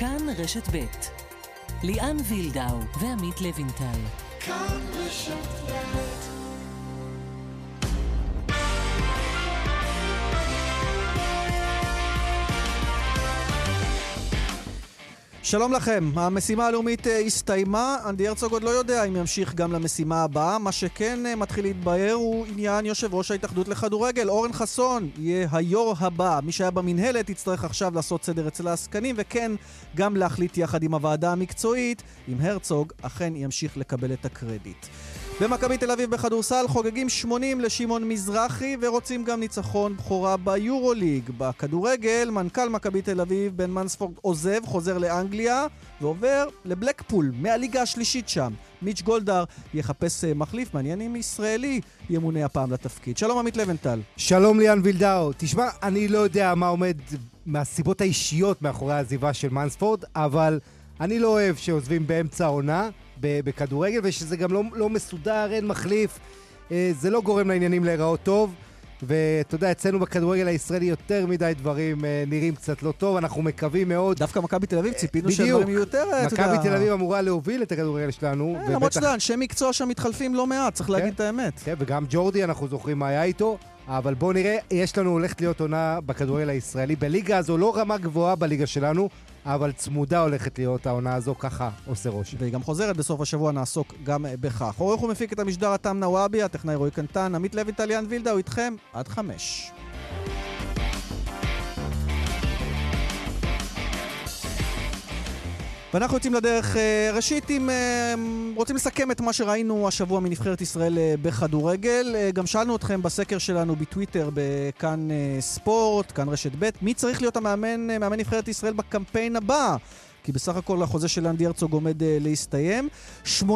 כאן רשת ב' ליאן וילדאו ועמית לוינטל. כאן רשת ב' שלום לכם, המשימה הלאומית אה, הסתיימה, אנדי הרצוג עוד לא יודע אם ימשיך גם למשימה הבאה. מה שכן אה, מתחיל להתבהר הוא עניין יושב ראש ההתאחדות לכדורגל, אורן חסון יהיה היו"ר הבא. מי שהיה במינהלת יצטרך עכשיו לעשות סדר אצל העסקנים, וכן, גם להחליט יחד עם הוועדה המקצועית אם הרצוג אכן ימשיך לקבל את הקרדיט. במכבי תל אביב בכדורסל חוגגים 80 לשמעון מזרחי ורוצים גם ניצחון בכורה ביורוליג. בכדורגל, מנכ"ל מכבי תל אביב, בן מנספורד, עוזב, חוזר לאנגליה ועובר לבלקפול, מהליגה השלישית שם. מיץ' גולדהר יחפש אה, מחליף, מעניין אם ישראלי ימונה הפעם לתפקיד. שלום עמית לבנטל. שלום ליאן וילדאו. תשמע, אני לא יודע מה עומד מהסיבות האישיות מאחורי העזיבה של מנספורד, אבל אני לא אוהב שעוזבים באמצע העונה. בכדורגל, ושזה גם לא, לא מסודר, אין מחליף. אה, זה לא גורם לעניינים להיראות טוב. ואתה יודע, אצלנו בכדורגל הישראלי יותר מדי דברים אה, נראים קצת לא טוב, אנחנו מקווים מאוד. דווקא מכבי תל אביב ציפינו שהדברים יהיו יותר, אתה יודע. מכבי תל אביב אמורה להוביל את הכדורגל שלנו. אה, למרות שאתה אנשי מקצוע שם מתחלפים לא מעט, צריך להגיד כן. את האמת. כן, וגם ג'ורדי, אנחנו זוכרים מה היה איתו. אבל בואו נראה, יש לנו, הולכת להיות עונה בכדורגל הישראלי. בליגה הזו, לא רמה גבוהה בליגה שלנו, אבל צמודה הולכת להיות העונה הזו, ככה עושה רושם. והיא גם חוזרת בסוף השבוע, נעסוק גם בכך. עורך ומפיק את המשדר התם נוואבי, הטכנאי רועי קנטן, עמית לוי טליאן וילדה, הוא איתכם עד חמש. ואנחנו יוצאים לדרך, אה, ראשית, אם אה, רוצים לסכם את מה שראינו השבוע מנבחרת ישראל אה, בכדורגל. גם שאלנו אתכם בסקר שלנו בטוויטר, בכאן ספורט, כאן רשת ב', מי צריך להיות המאמן, מאמן נבחרת ישראל בקמפיין הבא? כי בסך הכל החוזה של אנדי הרצוג עומד להסתיים. 84%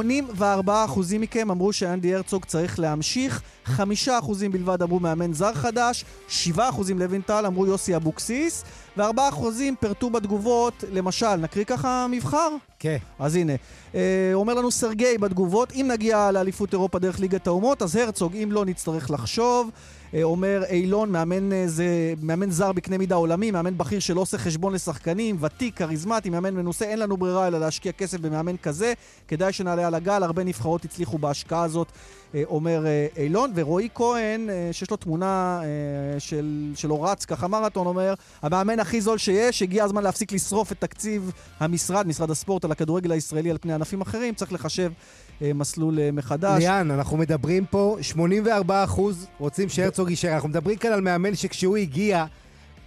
מכם אמרו שאנדי הרצוג צריך להמשיך, 5% בלבד אמרו מאמן זר חדש, 7% לוינטל אמרו יוסי אבוקסיס, ו-4% פירטו בתגובות, למשל, נקריא ככה מבחר? כן. אז הנה, אה, אומר לנו סרגי בתגובות, אם נגיע לאליפות אירופה דרך ליגת האומות, אז הרצוג, אם לא נצטרך לחשוב. אה, אומר אילון, מאמן, אה, זה, מאמן זר בקנה מידה עולמי, מאמן בכיר שלא עושה חשבון לשחקנים, ותיק, כריזמטי, מאמן מנוסה, אין לנו ברירה אלא להשקיע כסף במאמן כזה. כדאי שנעלה על הגל, הרבה נבחרות הצליחו בהשקעה הזאת, אומר אילון. ורועי כהן, שיש לו תמונה של, שלו רץ ככה מרתון, אומר, המאמן הכי זול שיש, הגיע הזמן להפסיק לשרוף את תקציב המשרד, משרד הספורט, על הכדורגל הישראלי על פני ענפים אחרים, צריך לחשב אה, מסלול אה, מחדש. ליאן, אנחנו מדברים פה, 84 אחוז רוצים שהרצוג יישאר. אנחנו מדברים כאן על מאמן שכשהוא הגיע...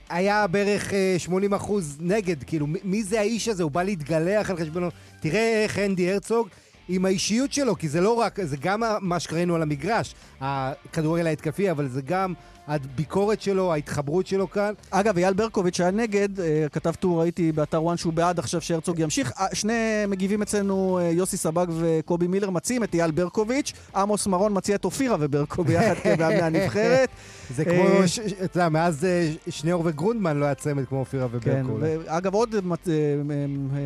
היה בערך 80 אה, אחוז נגד, כאילו, מי זה האיש הזה? הוא בא להתגלח על חשבונו. תראה איך אנדי הרצוג עם האישיות שלו, כי זה לא רק, זה גם מה שראינו על המגרש, הכדורגל ההתקפי, אבל זה גם הביקורת שלו, ההתחברות שלו כאן. אגב, אייל ברקוביץ' היה נגד, אה, כתב טור, ראיתי באתר וואן שהוא בעד עכשיו שהרצוג ימשיך. אה, שני מגיבים אצלנו, אה, יוסי סבג וקובי מילר, מציעים את אייל ברקוביץ', עמוס מרון מציע את אופירה וברקו ביחד כמאמני הנבחרת. זה כמו, אתה יודע, מאז שניאור וגרונדמן לא היה צמד כמו אופירה וברקו. כן, אגב, עוד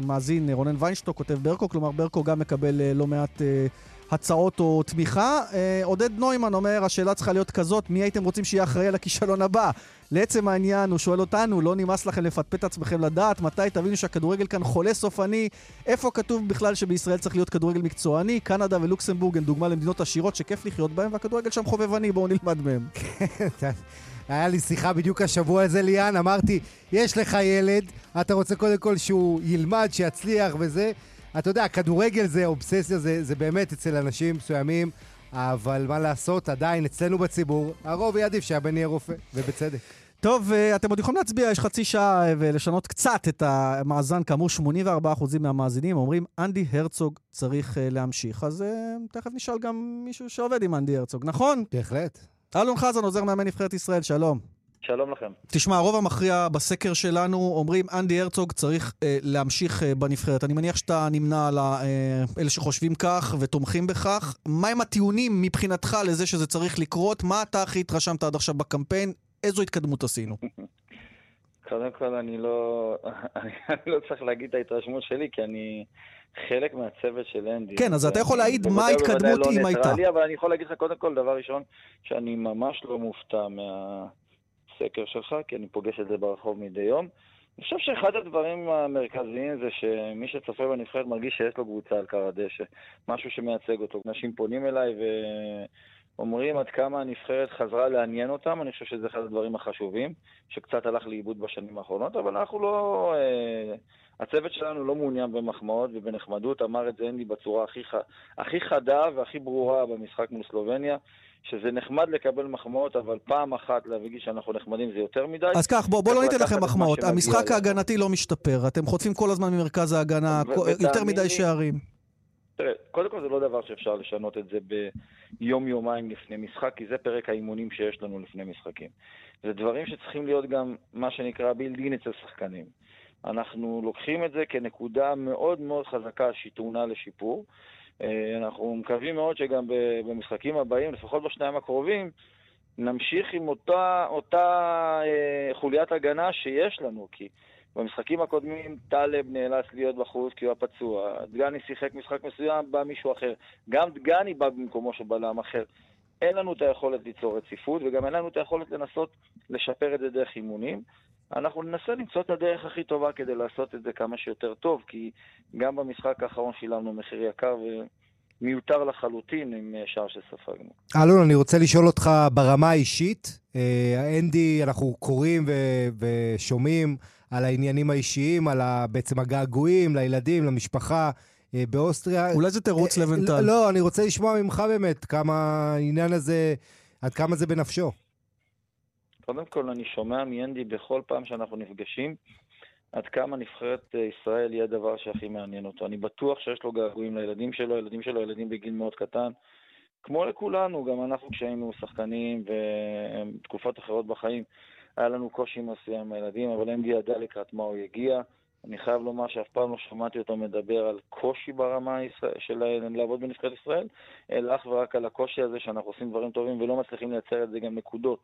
מאזין, רונן ויינשטוק, כותב ברקו, כלומר ברקו גם מקבל לא מעט... הצעות או תמיכה. אה, עודד נוימן אומר, השאלה צריכה להיות כזאת, מי הייתם רוצים שיהיה אחראי על הכישלון הבא? לעצם העניין, הוא שואל אותנו, לא נמאס לכם לפטפט עצמכם לדעת מתי תבינו שהכדורגל כאן חולה סופני? איפה כתוב בכלל שבישראל צריך להיות כדורגל מקצועני? קנדה ולוקסמבורג הן דוגמה למדינות עשירות שכיף לחיות בהן, והכדורגל שם חובבני, בואו נלמד מהם. היה לי שיחה בדיוק השבוע הזה, ליאן, אמרתי, יש לך ילד, אתה רוצה קודם כל שהוא ילמד, שיצליח וזה. אתה יודע, כדורגל זה אובססיה, זה, זה באמת אצל אנשים מסוימים, אבל מה לעשות, עדיין אצלנו בציבור, הרוב יהיה עדיף שהבן יהיה רופא, ובצדק. טוב, אה, אתם עוד יכולים להצביע, יש חצי שעה אה, ולשנות קצת את המאזן. כאמור, 84% מהמאזינים אומרים, אנדי הרצוג צריך אה, להמשיך. אז תכף נשאל גם מישהו שעובד עם אנדי הרצוג, נכון? בהחלט. אלון חזן, עוזר מאמן נבחרת ישראל, שלום. שלום לכם. תשמע, הרוב המכריע בסקר שלנו אומרים, אנדי הרצוג צריך אה, להמשיך אה, בנבחרת. אני מניח שאתה נמנה על אה, אלה שחושבים כך ותומכים בכך. מהם הטיעונים מבחינתך לזה שזה צריך לקרות? מה אתה הכי התרשמת עד עכשיו בקמפיין? איזו התקדמות עשינו? קודם כל, אני לא, אני לא צריך להגיד את ההתרשמות שלי, כי אני חלק מהצוות של אנדי. כן, אז אתה יכול להעיד מה ההתקדמות לא אם הייתה. אבל אני יכול להגיד לך, קודם כל, דבר ראשון, שאני ממש לא מופתע מה... הסקר שלך, כי אני פוגש את זה ברחוב מדי יום. אני חושב שאחד הדברים המרכזיים זה שמי שצופה בנבחרת מרגיש שיש לו קבוצה על קר הדשא, משהו שמייצג אותו. אנשים פונים אליי ואומרים עד כמה הנבחרת חזרה לעניין אותם, אני חושב שזה אחד הדברים החשובים, שקצת הלך לאיבוד בשנים האחרונות, אבל אנחנו לא... אה, הצוות שלנו לא מעוניין במחמאות ובנחמדות, אמר את זה אנדי בצורה הכי, ח... הכי חדה והכי ברורה במשחק מול סלובניה. שזה נחמד לקבל מחמאות, אבל פעם אחת להגיד שאנחנו נחמדים זה יותר מדי. אז כך, בוא, בוא לא ניתן לכם מחמאות. המשחק ההגנתי לא משתפר. אתם חוטפים כל הזמן ממרכז ההגנה, יותר מדי שערים. תראה, קודם כל זה לא דבר שאפשר לשנות את זה ביום-יומיים לפני משחק, כי זה פרק האימונים שיש לנו לפני משחקים. זה דברים שצריכים להיות גם, מה שנקרא, בילדין אצל שחקנים. אנחנו לוקחים את זה כנקודה מאוד מאוד חזקה שטעונה לשיפור. אה, אנחנו מקווים מאוד שגם במשחקים הבאים, לפחות בשניים הקרובים, נמשיך עם אותה, אותה אה, חוליית הגנה שיש לנו, כי במשחקים הקודמים טלב נאלץ להיות בחוץ כי הוא הפצוע, דגני שיחק משחק מסוים, בא מישהו אחר. גם דגני בא במקומו של בלם אחר. אין לנו את היכולת ליצור רציפות, וגם אין לנו את היכולת לנסות לשפר את זה דרך אימונים. אנחנו ננסה למצוא את הדרך הכי טובה כדי לעשות את זה כמה שיותר טוב, כי גם במשחק האחרון שילמנו מחיר יקר ומיותר לחלוטין עם אה, שער שספגנו. אלון, אני רוצה לשאול אותך ברמה האישית. אה, אנדי, אנחנו קוראים ו- ושומעים על העניינים האישיים, על ה- בעצם הגעגועים לילדים, למשפחה. אה, באוסטריה. אולי זה תירוץ לבנטל. לא, אני רוצה לשמוע ממך באמת כמה העניין הזה, עד כמה זה בנפשו. קודם כל, אני שומע מאנדי בכל פעם שאנחנו נפגשים, עד כמה נבחרת אה, ישראל היא הדבר שהכי מעניין אותו. אני בטוח שיש לו געגועים לילדים שלו, ילדים שלו ילדים בגיל מאוד קטן. כמו לכולנו, גם אנחנו כשהיינו שחקנים ותקופות אחרות בחיים, היה לנו קושי מסוים עם הילדים, אבל אנדי ידע לקראת מה הוא יגיע. אני חייב לומר שאף פעם לא שמעתי אותו מדבר על קושי ברמה של לעבוד בנבחרת ישראל, אלא אך ורק על הקושי הזה שאנחנו עושים דברים טובים ולא מצליחים לייצר את זה גם נקודות.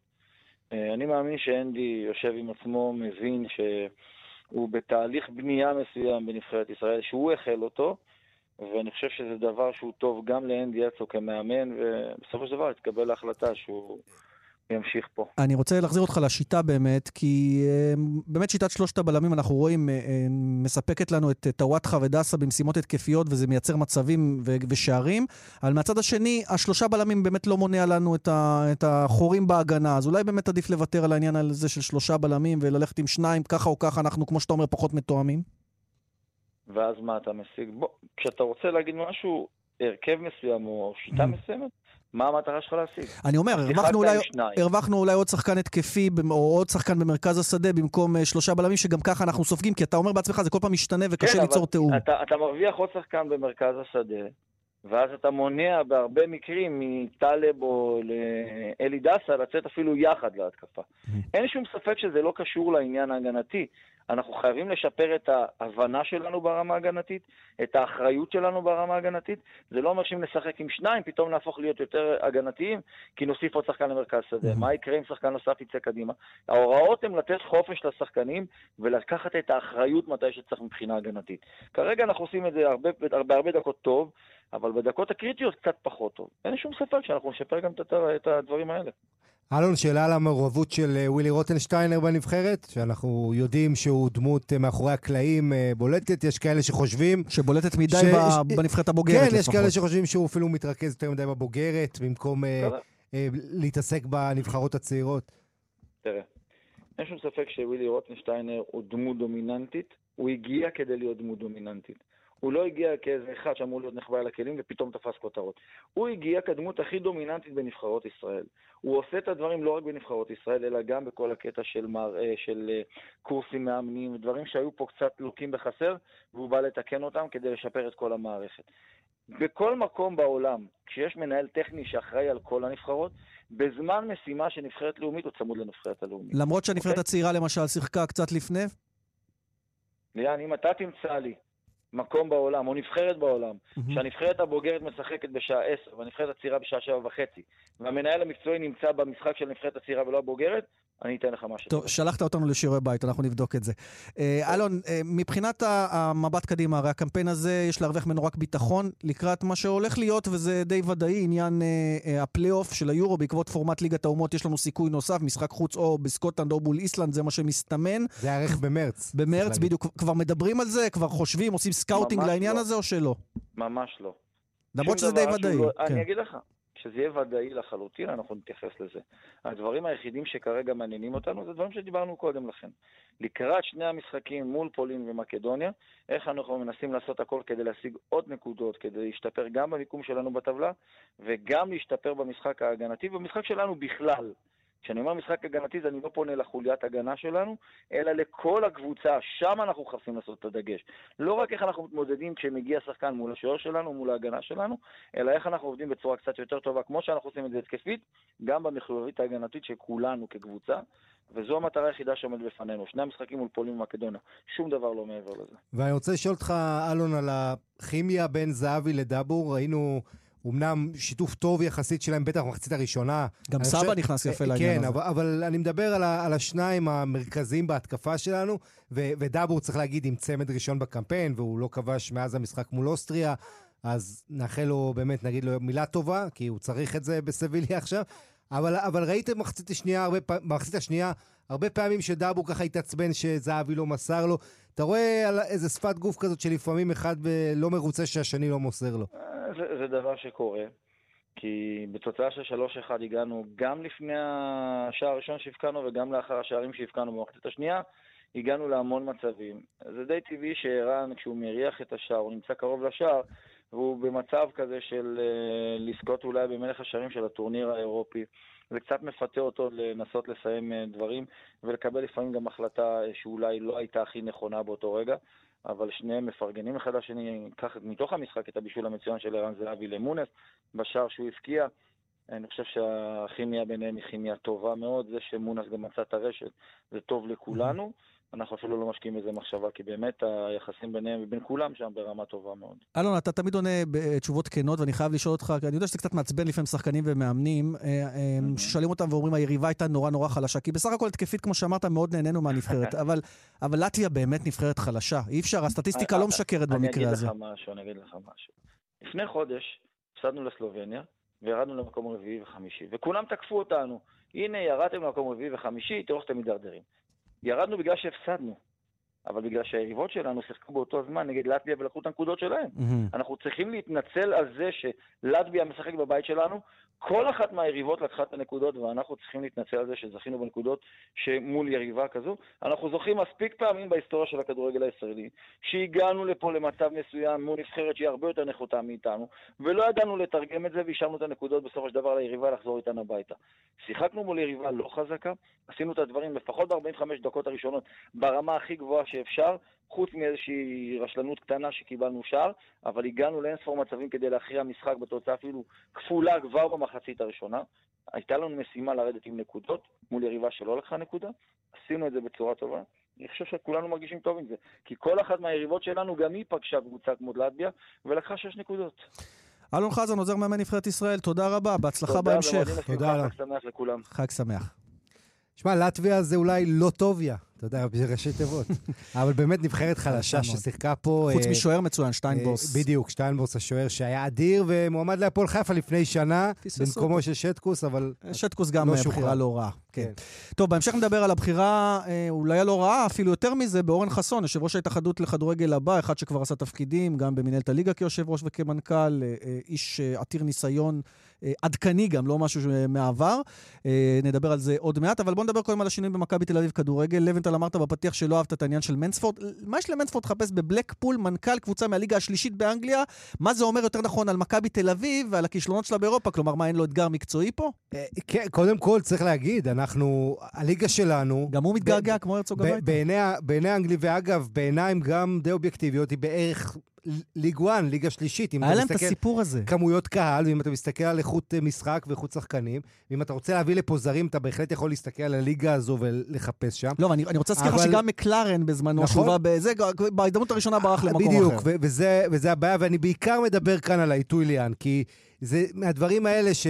אה, אני מאמין שאנדי יושב עם עצמו, מבין שהוא בתהליך בנייה מסוים בנבחרת ישראל, שהוא החל אותו, ואני חושב שזה דבר שהוא טוב גם לאנדי אצו כמאמן, ובסופו של דבר תתקבל ההחלטה שהוא ימשיך פה. אני רוצה להחזיר אותך לשיטה באמת, כי אה, באמת שיטת שלושת הבלמים, אנחנו רואים, אה, אה, מספקת לנו את טוואטחה ודסה במשימות התקפיות, וזה מייצר מצבים ושערים. אבל מהצד השני, השלושה בלמים באמת לא מונע לנו את, ה, את החורים בהגנה. אז אולי באמת עדיף לוותר על העניין הזה של שלושה בלמים וללכת עם שניים, ככה או ככה אנחנו, כמו שאתה אומר, פחות מתואמים. ואז מה אתה משיג? בוא, כשאתה רוצה להגיד משהו, הרכב מסוים או שיטה mm. מסוימת, מה המטרה שלך להשיג? אני אומר, הרווחנו אולי, הרווחנו אולי עוד שחקן התקפי, או עוד שחקן במרכז השדה במקום uh, שלושה בלמים, שגם ככה אנחנו סופגים, כי אתה אומר בעצמך, זה כל פעם משתנה וקשה כן, ליצור תיאום. אתה, אתה מרוויח עוד שחקן במרכז השדה, ואז אתה מונע בהרבה מקרים מטלב או לאלי דסה לצאת אפילו יחד להתקפה. Mm-hmm. אין שום ספק שזה לא קשור לעניין ההגנתי. אנחנו חייבים לשפר את ההבנה שלנו ברמה ההגנתית, את האחריות שלנו ברמה ההגנתית. זה לא אומר שאם נשחק עם שניים, פתאום נהפוך להיות יותר הגנתיים, כי נוסיף עוד שחקן למרכז שדה. מה יקרה אם שחקן נוסף יצא קדימה? ההוראות הן לתת חופש לשחקנים ולקחת את האחריות מתי שצריך מבחינה הגנתית. כרגע אנחנו עושים את זה הרבה, בהרבה דקות טוב, אבל בדקות הקריטיות קצת פחות טוב. אין שום ספק שאנחנו נשפר גם את הדברים האלה. אלון, שאלה על המעורבות של אה, ווילי רוטנשטיינר בנבחרת, שאנחנו יודעים שהוא דמות אה, מאחורי הקלעים אה, בולטת, יש כאלה שחושבים... שבולטת מדי ש... בנבחרת הבוגרת כן, לפחות. כן, יש כאלה שחושבים שהוא אפילו מתרכז יותר מדי בבוגרת, במקום אה, אה, להתעסק בנבחרות הצעירות. תראה, אין שום ספק שווילי רוטנשטיינר הוא דמות דומיננטית, הוא הגיע כדי להיות דמות דומיננטית. הוא לא הגיע כאיזה אחד שאמור להיות נחבא על הכלים ופתאום תפס כותרות. הוא הגיע כדמות הכי דומיננטית בנבחרות ישראל. הוא עושה את הדברים לא רק בנבחרות ישראל, אלא גם בכל הקטע של, מר, של אה, קורסים מאמנים, דברים שהיו פה קצת לוקים בחסר, והוא בא לתקן אותם כדי לשפר את כל המערכת. בכל מקום בעולם, כשיש מנהל טכני שאחראי על כל הנבחרות, בזמן משימה של נבחרת לאומית הוא צמוד לנבחרת הלאומית. למרות שהנבחרת okay? אוקיי? הצעירה למשל שיחקה קצת לפני? ליאן, אם אתה תמצא לי מקום בעולם, או נבחרת בעולם, mm-hmm. שהנבחרת הבוגרת משחקת בשעה 10 והנבחרת הצעירה בשעה 7 וחצי, והמנהל המקצועי נמצא במשחק של הנבחרת הצעירה ולא הבוגרת, אני אתן לך מה ש... טוב, שלחת אותנו לשיעורי בית, אנחנו נבדוק את זה. אה, אלון, אה, מבחינת המבט קדימה, הרי הקמפיין הזה, יש להרוויח ממנו רק ביטחון לקראת מה שהולך להיות, וזה די ודאי, עניין אה, הפלייאוף של היורו בעקבות פורמט ליגת האומות, יש לנו סיכוי נוסף, משחק חוץ או בסקוטלנד או מול איסלנד, זה מה שמסתמן. זה יארך במרץ. במרץ, בדיוק. כבר מדברים על זה? כבר חושבים, עושים scouting לעניין לא. הזה או שלא? ממש לא. למרות שזה די ודאי. לא... כן. אני אגיד לך, כשזה יהיה ודאי לחלוטין, אנחנו נתייחס לזה. הדברים היחידים שכרגע מעניינים אותנו זה דברים שדיברנו קודם לכן. לקראת שני המשחקים מול פולין ומקדוניה, איך אנחנו מנסים לעשות הכל כדי להשיג עוד נקודות, כדי להשתפר גם במיקום שלנו בטבלה, וגם להשתפר במשחק ההגנתי, ובמשחק שלנו בכלל. כשאני אומר משחק הגנתי, זה אני לא פונה לחוליית הגנה שלנו, אלא לכל הקבוצה, שם אנחנו מחפשים לעשות את הדגש. לא רק איך אנחנו מתמודדים כשמגיע שחקן מול השוער שלנו, מול ההגנה שלנו, אלא איך אנחנו עובדים בצורה קצת יותר טובה, כמו שאנחנו עושים את זה התקפית, גם במחויבות ההגנתית של כולנו כקבוצה. וזו המטרה היחידה שעומדת בפנינו. שני המשחקים מול פולין ומקדוניה. שום דבר לא מעבר לזה. ואני רוצה לשאול אותך, אלון, על הכימיה בין זהבי לדאבור. ראינו אמנם שיתוף טוב יחסית שלהם, בטח במחצית הראשונה. גם סבא חושב... נכנס יפה כן, לעניין הזה. כן, אבל, אבל אני מדבר על, ה, על השניים המרכזיים בהתקפה שלנו, ו, ודאבור, צריך להגיד, עם צמד ראשון בקמפיין, והוא לא כבש מאז המשחק מול אוסטריה, אז נאחל לו, באמת, נגיד לו מילה טובה, כי הוא צריך את זה בסביליה עכשיו. אבל, אבל ראיתם במחצית השנייה, הרבה, במחצית השנייה, הרבה פעמים שדאבור ככה התעצבן שזהבי לא מסר לו. אתה רואה על איזה שפת גוף כזאת שלפעמים אחד לא מרוצה שהשני לא מוסר לו. אה, זה, זה דבר שקורה, כי בתוצאה של 3-1 הגענו גם לפני השער הראשון שהבקענו וגם לאחר השערים שהבקענו במחצית השנייה, הגענו להמון מצבים. זה די טבעי שערן, כשהוא מריח את השער, הוא נמצא קרוב לשער, והוא במצב כזה של uh, לזכות אולי במלך השערים של הטורניר האירופי. זה קצת מפתה אותו לנסות לסיים uh, דברים ולקבל לפעמים גם החלטה uh, שאולי לא הייתה הכי נכונה באותו רגע, אבל שניהם מפרגנים אחד לשני, קח מתוך המשחק את הבישול המצוין של ערן זהבי למונס, בשער שהוא הבקיע. אני חושב שהכימיה ביניהם היא כימיה טובה מאוד, זה שמונס גם מצא את הרשת, זה טוב לכולנו. אנחנו אפילו לא משקיעים בזה מחשבה, כי באמת היחסים ביניהם ובין כולם שם ברמה טובה מאוד. אלון, אתה תמיד עונה בתשובות כנות, ואני חייב לשאול אותך, כי אני יודע שזה קצת מעצבן לפעמים שחקנים ומאמנים, אה, אה, ששואלים אותם ואומרים, היריבה הייתה נורא נורא חלשה, כי בסך הכל התקפית, כמו שאמרת, מאוד נהנינו מהנבחרת, אבל, אבל לטביה באמת נבחרת חלשה. אי אפשר, הסטטיסטיקה לא משקרת במקרה הזה. אני אגיד לך משהו, אני אגיד לך משהו. לפני חודש הפסדנו לסלובניה, וירדנו למקום רביעי וחמישי, וכולם תקפו אותנו. הנה, ירדתם למקום רביעי וחמישי, תראו איך אתם מידרדרים. ירדנו בגלל שהפסדנו. אבל בגלל שהיריבות שלנו שיחקו באותו זמן נגד לטביה ולקחו את הנקודות שלהם. Mm-hmm. אנחנו צריכים להתנצל על זה שלטביה משחק בבית שלנו, כל אחת מהיריבות לקחה את הנקודות, ואנחנו צריכים להתנצל על זה שזכינו בנקודות שמול יריבה כזו. אנחנו זוכים מספיק פעמים בהיסטוריה של הכדורגל הישראלי, שהגענו לפה למצב מסוים מול נבחרת שהיא הרבה יותר נחותה מאיתנו, ולא ידענו לתרגם את זה והשארנו את הנקודות בסופו של דבר ליריבה לחזור איתנו הביתה. שיחקנו מול יריבה לא חזקה, עשינו את הדברים לפחות ב-45 דקות הראשונות ברמה הכי גבוהה שאפשר, חוץ מאיזושהי רשלנות קטנה שקיבלנו שער, אבל הגענו לאינספור מצבים כדי להכריע משחק בתוצאה אפילו כפולה כבר במחצית הראשונה. הייתה לנו משימה לרדת עם נקודות מול יריבה שלא לקחה נקודה, עשינו את זה בצורה טובה. אני חושב שכולנו מרגישים טוב עם זה, כי כל אחת מהיריבות שלנו, גם היא פגשה קבוצה כמו לטביה, ולקחה שש נקודות. אלון חזן, עוזר מאמן נבחרת ישראל, תודה רבה, בהצלחה תודה בהמשך. תודה, חג שמח לכולם. חג שמח. שמע, לטביה זה אולי לא טוביה. אתה יודע, ראשי תיבות. אבל באמת נבחרת חלשה ששיחקה פה... חוץ אה, משוער מצוין, שטיינבורס. אה, בדיוק, שטיינבורס השוער שהיה אדיר ומועמד להפועל חיפה לפני שנה, במקומו של שטקוס, אבל... שטקוס גם לא בחירה לא רעה. כן. כן. טוב, בהמשך נדבר על הבחירה, אה, אולי הלא רעה, אפילו יותר מזה, באורן חסון, יושב ראש ההתאחדות לכדורגל הבא, אחד שכבר עשה תפקידים, גם במנהלת הליגה כיושב ראש וכמנכ"ל, איש עתיר ניסיון. עדכני גם, לא משהו מהעבר. נדבר על זה עוד מעט, אבל בואו נדבר קודם על השינויים במכבי תל אביב כדורגל. לבנטל אמרת בפתיח שלא אהבת את העניין של מנספורד. מה יש למנספורד לחפש בבלקפול, מנכ"ל קבוצה מהליגה השלישית באנגליה? מה זה אומר יותר נכון על מכבי תל אביב ועל הכישלונות שלה באירופה? כלומר, מה, אין לו אתגר מקצועי פה? כן, קודם כל צריך להגיד, אנחנו, הליגה שלנו... גם הוא מתגעגע כמו הרצוג הביתה. בעיני האנגלי, ואגב, בעיניים גם די אובייקטיביות, היא בערך ליג 1, ליגה שלישית. היה להם את הסיפור הזה. כמויות קהל, ואם אתה מסתכל על איכות אה, משחק ואיכות שחקנים, ואם אתה רוצה להביא לפה זרים, אתה בהחלט יכול להסתכל על הליגה הזו ולחפש שם. לא, אני, אני רוצה להזכיר לך אבל... שגם מקלרן בזמנו, נכון? שובה בזה, בהזדמנות הראשונה ברח למקום בדיוק, אחר. בדיוק, וזה, וזה הבעיה, ואני בעיקר מדבר כאן על העיתוי ליאן, כי זה מהדברים האלה ש...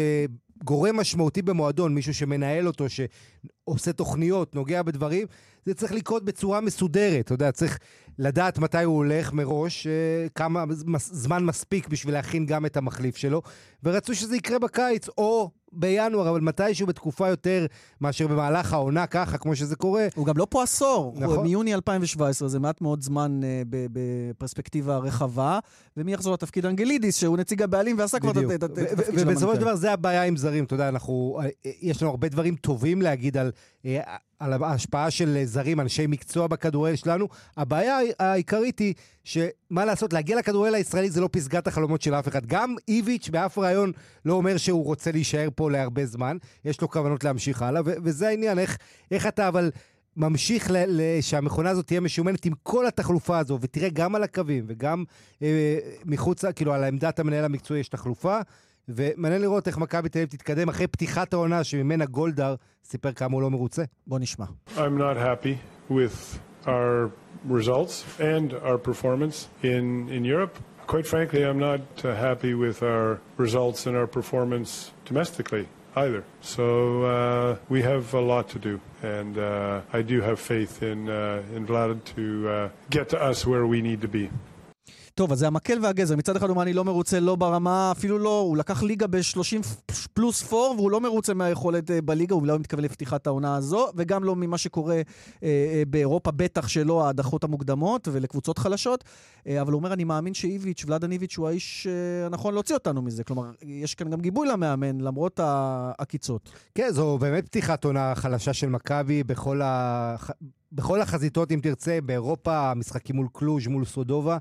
גורם משמעותי במועדון, מישהו שמנהל אותו, שעושה תוכניות, נוגע בדברים, זה צריך לקרות בצורה מסודרת, אתה יודע, צריך לדעת מתי הוא הולך מראש, אה, כמה זמן מספיק בשביל להכין גם את המחליף שלו, ורצו שזה יקרה בקיץ, או בינואר, אבל מתישהו בתקופה יותר מאשר במהלך העונה, ככה, כמו שזה קורה. הוא גם לא פה עשור. נכון. מיוני 2017, זה מעט מאוד זמן uh, בפרספקטיבה רחבה, ומי יחזור לתפקיד אנגלידיס, שהוא נציג הבעלים ועשה כבר את התפקיד של המנכ"ל. ובסופו של דבר זה הבעיה עם זרים, אתה יודע, אנחנו, אה, יש לנו הרבה דברים טובים להגיד על... אה, על ההשפעה של זרים, אנשי מקצוע בכדורגל שלנו. הבעיה העיקרית היא שמה לעשות, להגיע לכדורגל הישראלי זה לא פסגת החלומות של אף אחד. גם איביץ' באף רעיון לא אומר שהוא רוצה להישאר פה להרבה זמן, יש לו כוונות להמשיך הלאה, וזה העניין, איך, איך אתה אבל... ממשיך שהמכונה הזאת תהיה משומנת עם כל התחלופה הזו, ותראה, גם על הקווים וגם אה, מחוץ, כאילו, על עמדת המנהל המקצועי יש תחלופה, ומעניין לראות איך מכבי תל אביב תתקדם אחרי פתיחת העונה שממנה גולדהר סיפר כמה הוא לא מרוצה. בוא נשמע. I'm not happy with our results and our performance in, in Europe. Quite frankly, I'm not uh, happy with our results and our performance domestically either. So uh, we have a lot to do, and uh, I do have faith in uh, in Vlad to uh, get to us where we need to be. טוב, אז זה המקל והגזר. מצד אחד הוא אומר, אני לא מרוצה לא ברמה, אפילו לא, הוא לקח ליגה ב-30 פלוס 4, והוא לא מרוצה מהיכולת אה, בליגה, הוא לא מתכוון לפתיחת העונה הזו, וגם לא ממה שקורה אה, אה, באירופה, בטח שלא ההדחות המוקדמות ולקבוצות חלשות. אה, אבל הוא אומר, אני מאמין שאיביץ', ולאדן איביץ', הוא האיש אה, הנכון להוציא אותנו מזה. כלומר, יש כאן גם גיבוי למאמן, למרות העקיצות. כן, זו באמת פתיחת עונה חלשה של מכבי בכל, ה... בכל החזיתות, אם תרצה, באירופה, משחקים מול קלוז', מול סודובה.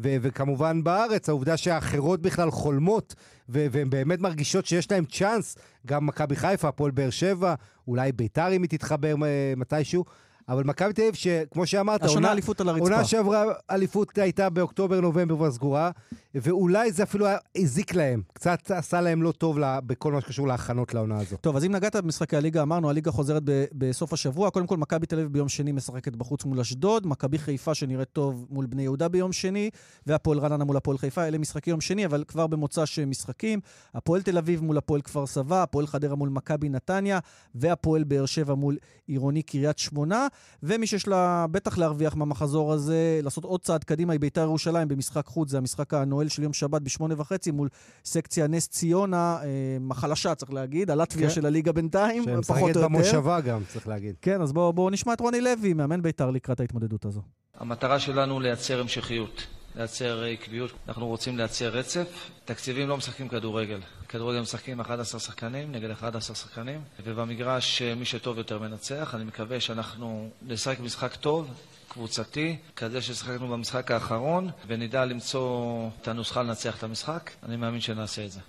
ו- וכמובן בארץ, העובדה שהאחרות בכלל חולמות, ו- והן באמת מרגישות שיש להן צ'אנס, גם מכבי חיפה, הפועל באר שבע, אולי ביתר אם היא תתחבר מתישהו. אבל מכבי תל אביב, שכמו שאמרת, השנה אליפות על הרצפה. עונה שעברה אליפות הייתה באוקטובר-נובמבר כבר סגורה, ואולי זה אפילו הזיק להם, קצת עשה להם לא טוב לה, בכל מה שקשור להכנות לעונה הזו. טוב, אז אם נגעת במשחקי הליגה, אמרנו, הליגה חוזרת ב- בסוף השבוע. קודם כל, מכבי תל אביב ביום שני משחקת בחוץ מול אשדוד, מכבי חיפה שנראית טוב מול בני יהודה ביום שני, והפועל רעננה מול הפועל חיפה, אלה משחקי יום שני, אבל כבר במוצא שמשחקים. הפועל תל אביב מול הפועל כפר סבא, הפועל חדרה מול מכבי נתניה, והפועל באר שבע מול עירוני קריית שמונה. ומי שיש לה בטח להרוויח מהמחזור הזה, לעשות עוד צעד קדימה, היא בית"ר ירושלים במשחק חוץ, זה המשחק הנואל של יום שבת בשמונה וחצי מול סקציה נס ציונה, אה, החלשה צריך להגיד, הלטביה כן. של הליגה בינתיים, פחות או יותר. שמשחקת במושבה גם, צריך להגיד. כן, אז בואו בוא נשמע את רוני לוי, מאמן בית"ר לקראת ההתמודדות הזו. המטרה שלנו לייצר המשכיות. לייצר עקביות, אנחנו רוצים לייצר רצף. תקציבים לא משחקים כדורגל. כדורגל משחקים 11 שחקנים נגד 11 שחקנים, ובמגרש מי שטוב יותר מנצח. אני מקווה שאנחנו נשחק משחק טוב, קבוצתי, כזה ששחקנו במשחק האחרון, ונדע למצוא את הנוסחה לנצח את המשחק. אני מאמין שנעשה את זה.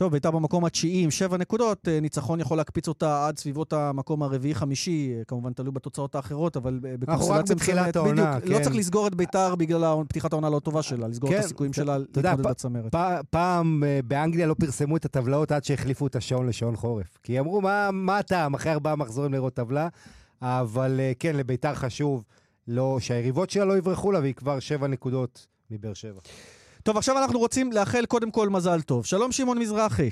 טוב, ביתר במקום התשיעי עם שבע נקודות, אה, ניצחון יכול להקפיץ אותה עד סביבות המקום הרביעי-חמישי, אה, כמובן תלוי בתוצאות האחרות, אבל בקונסטלציה מסוימת, בדיוק, לא כן. לא צריך לסגור את ביתר בגלל פתיחת העונה הלא טובה שלה, לסגור כן, את הסיכויים שלה להתמודד בצמרת. פעם אה, באנגליה לא פרסמו את הטבלאות עד שהחליפו את השעון לשעון חורף, כי אמרו, מה, מה הטעם, אחרי ארבעה מחזורים לראות טבלה, אבל כן, לביתר חשוב לא, שהיריבות שלה לא יברחו לה, והיא כבר שבע נקודות מבאר שבע. טוב, עכשיו אנחנו רוצים לאחל קודם כל מזל טוב. שלום, שמעון מזרחי.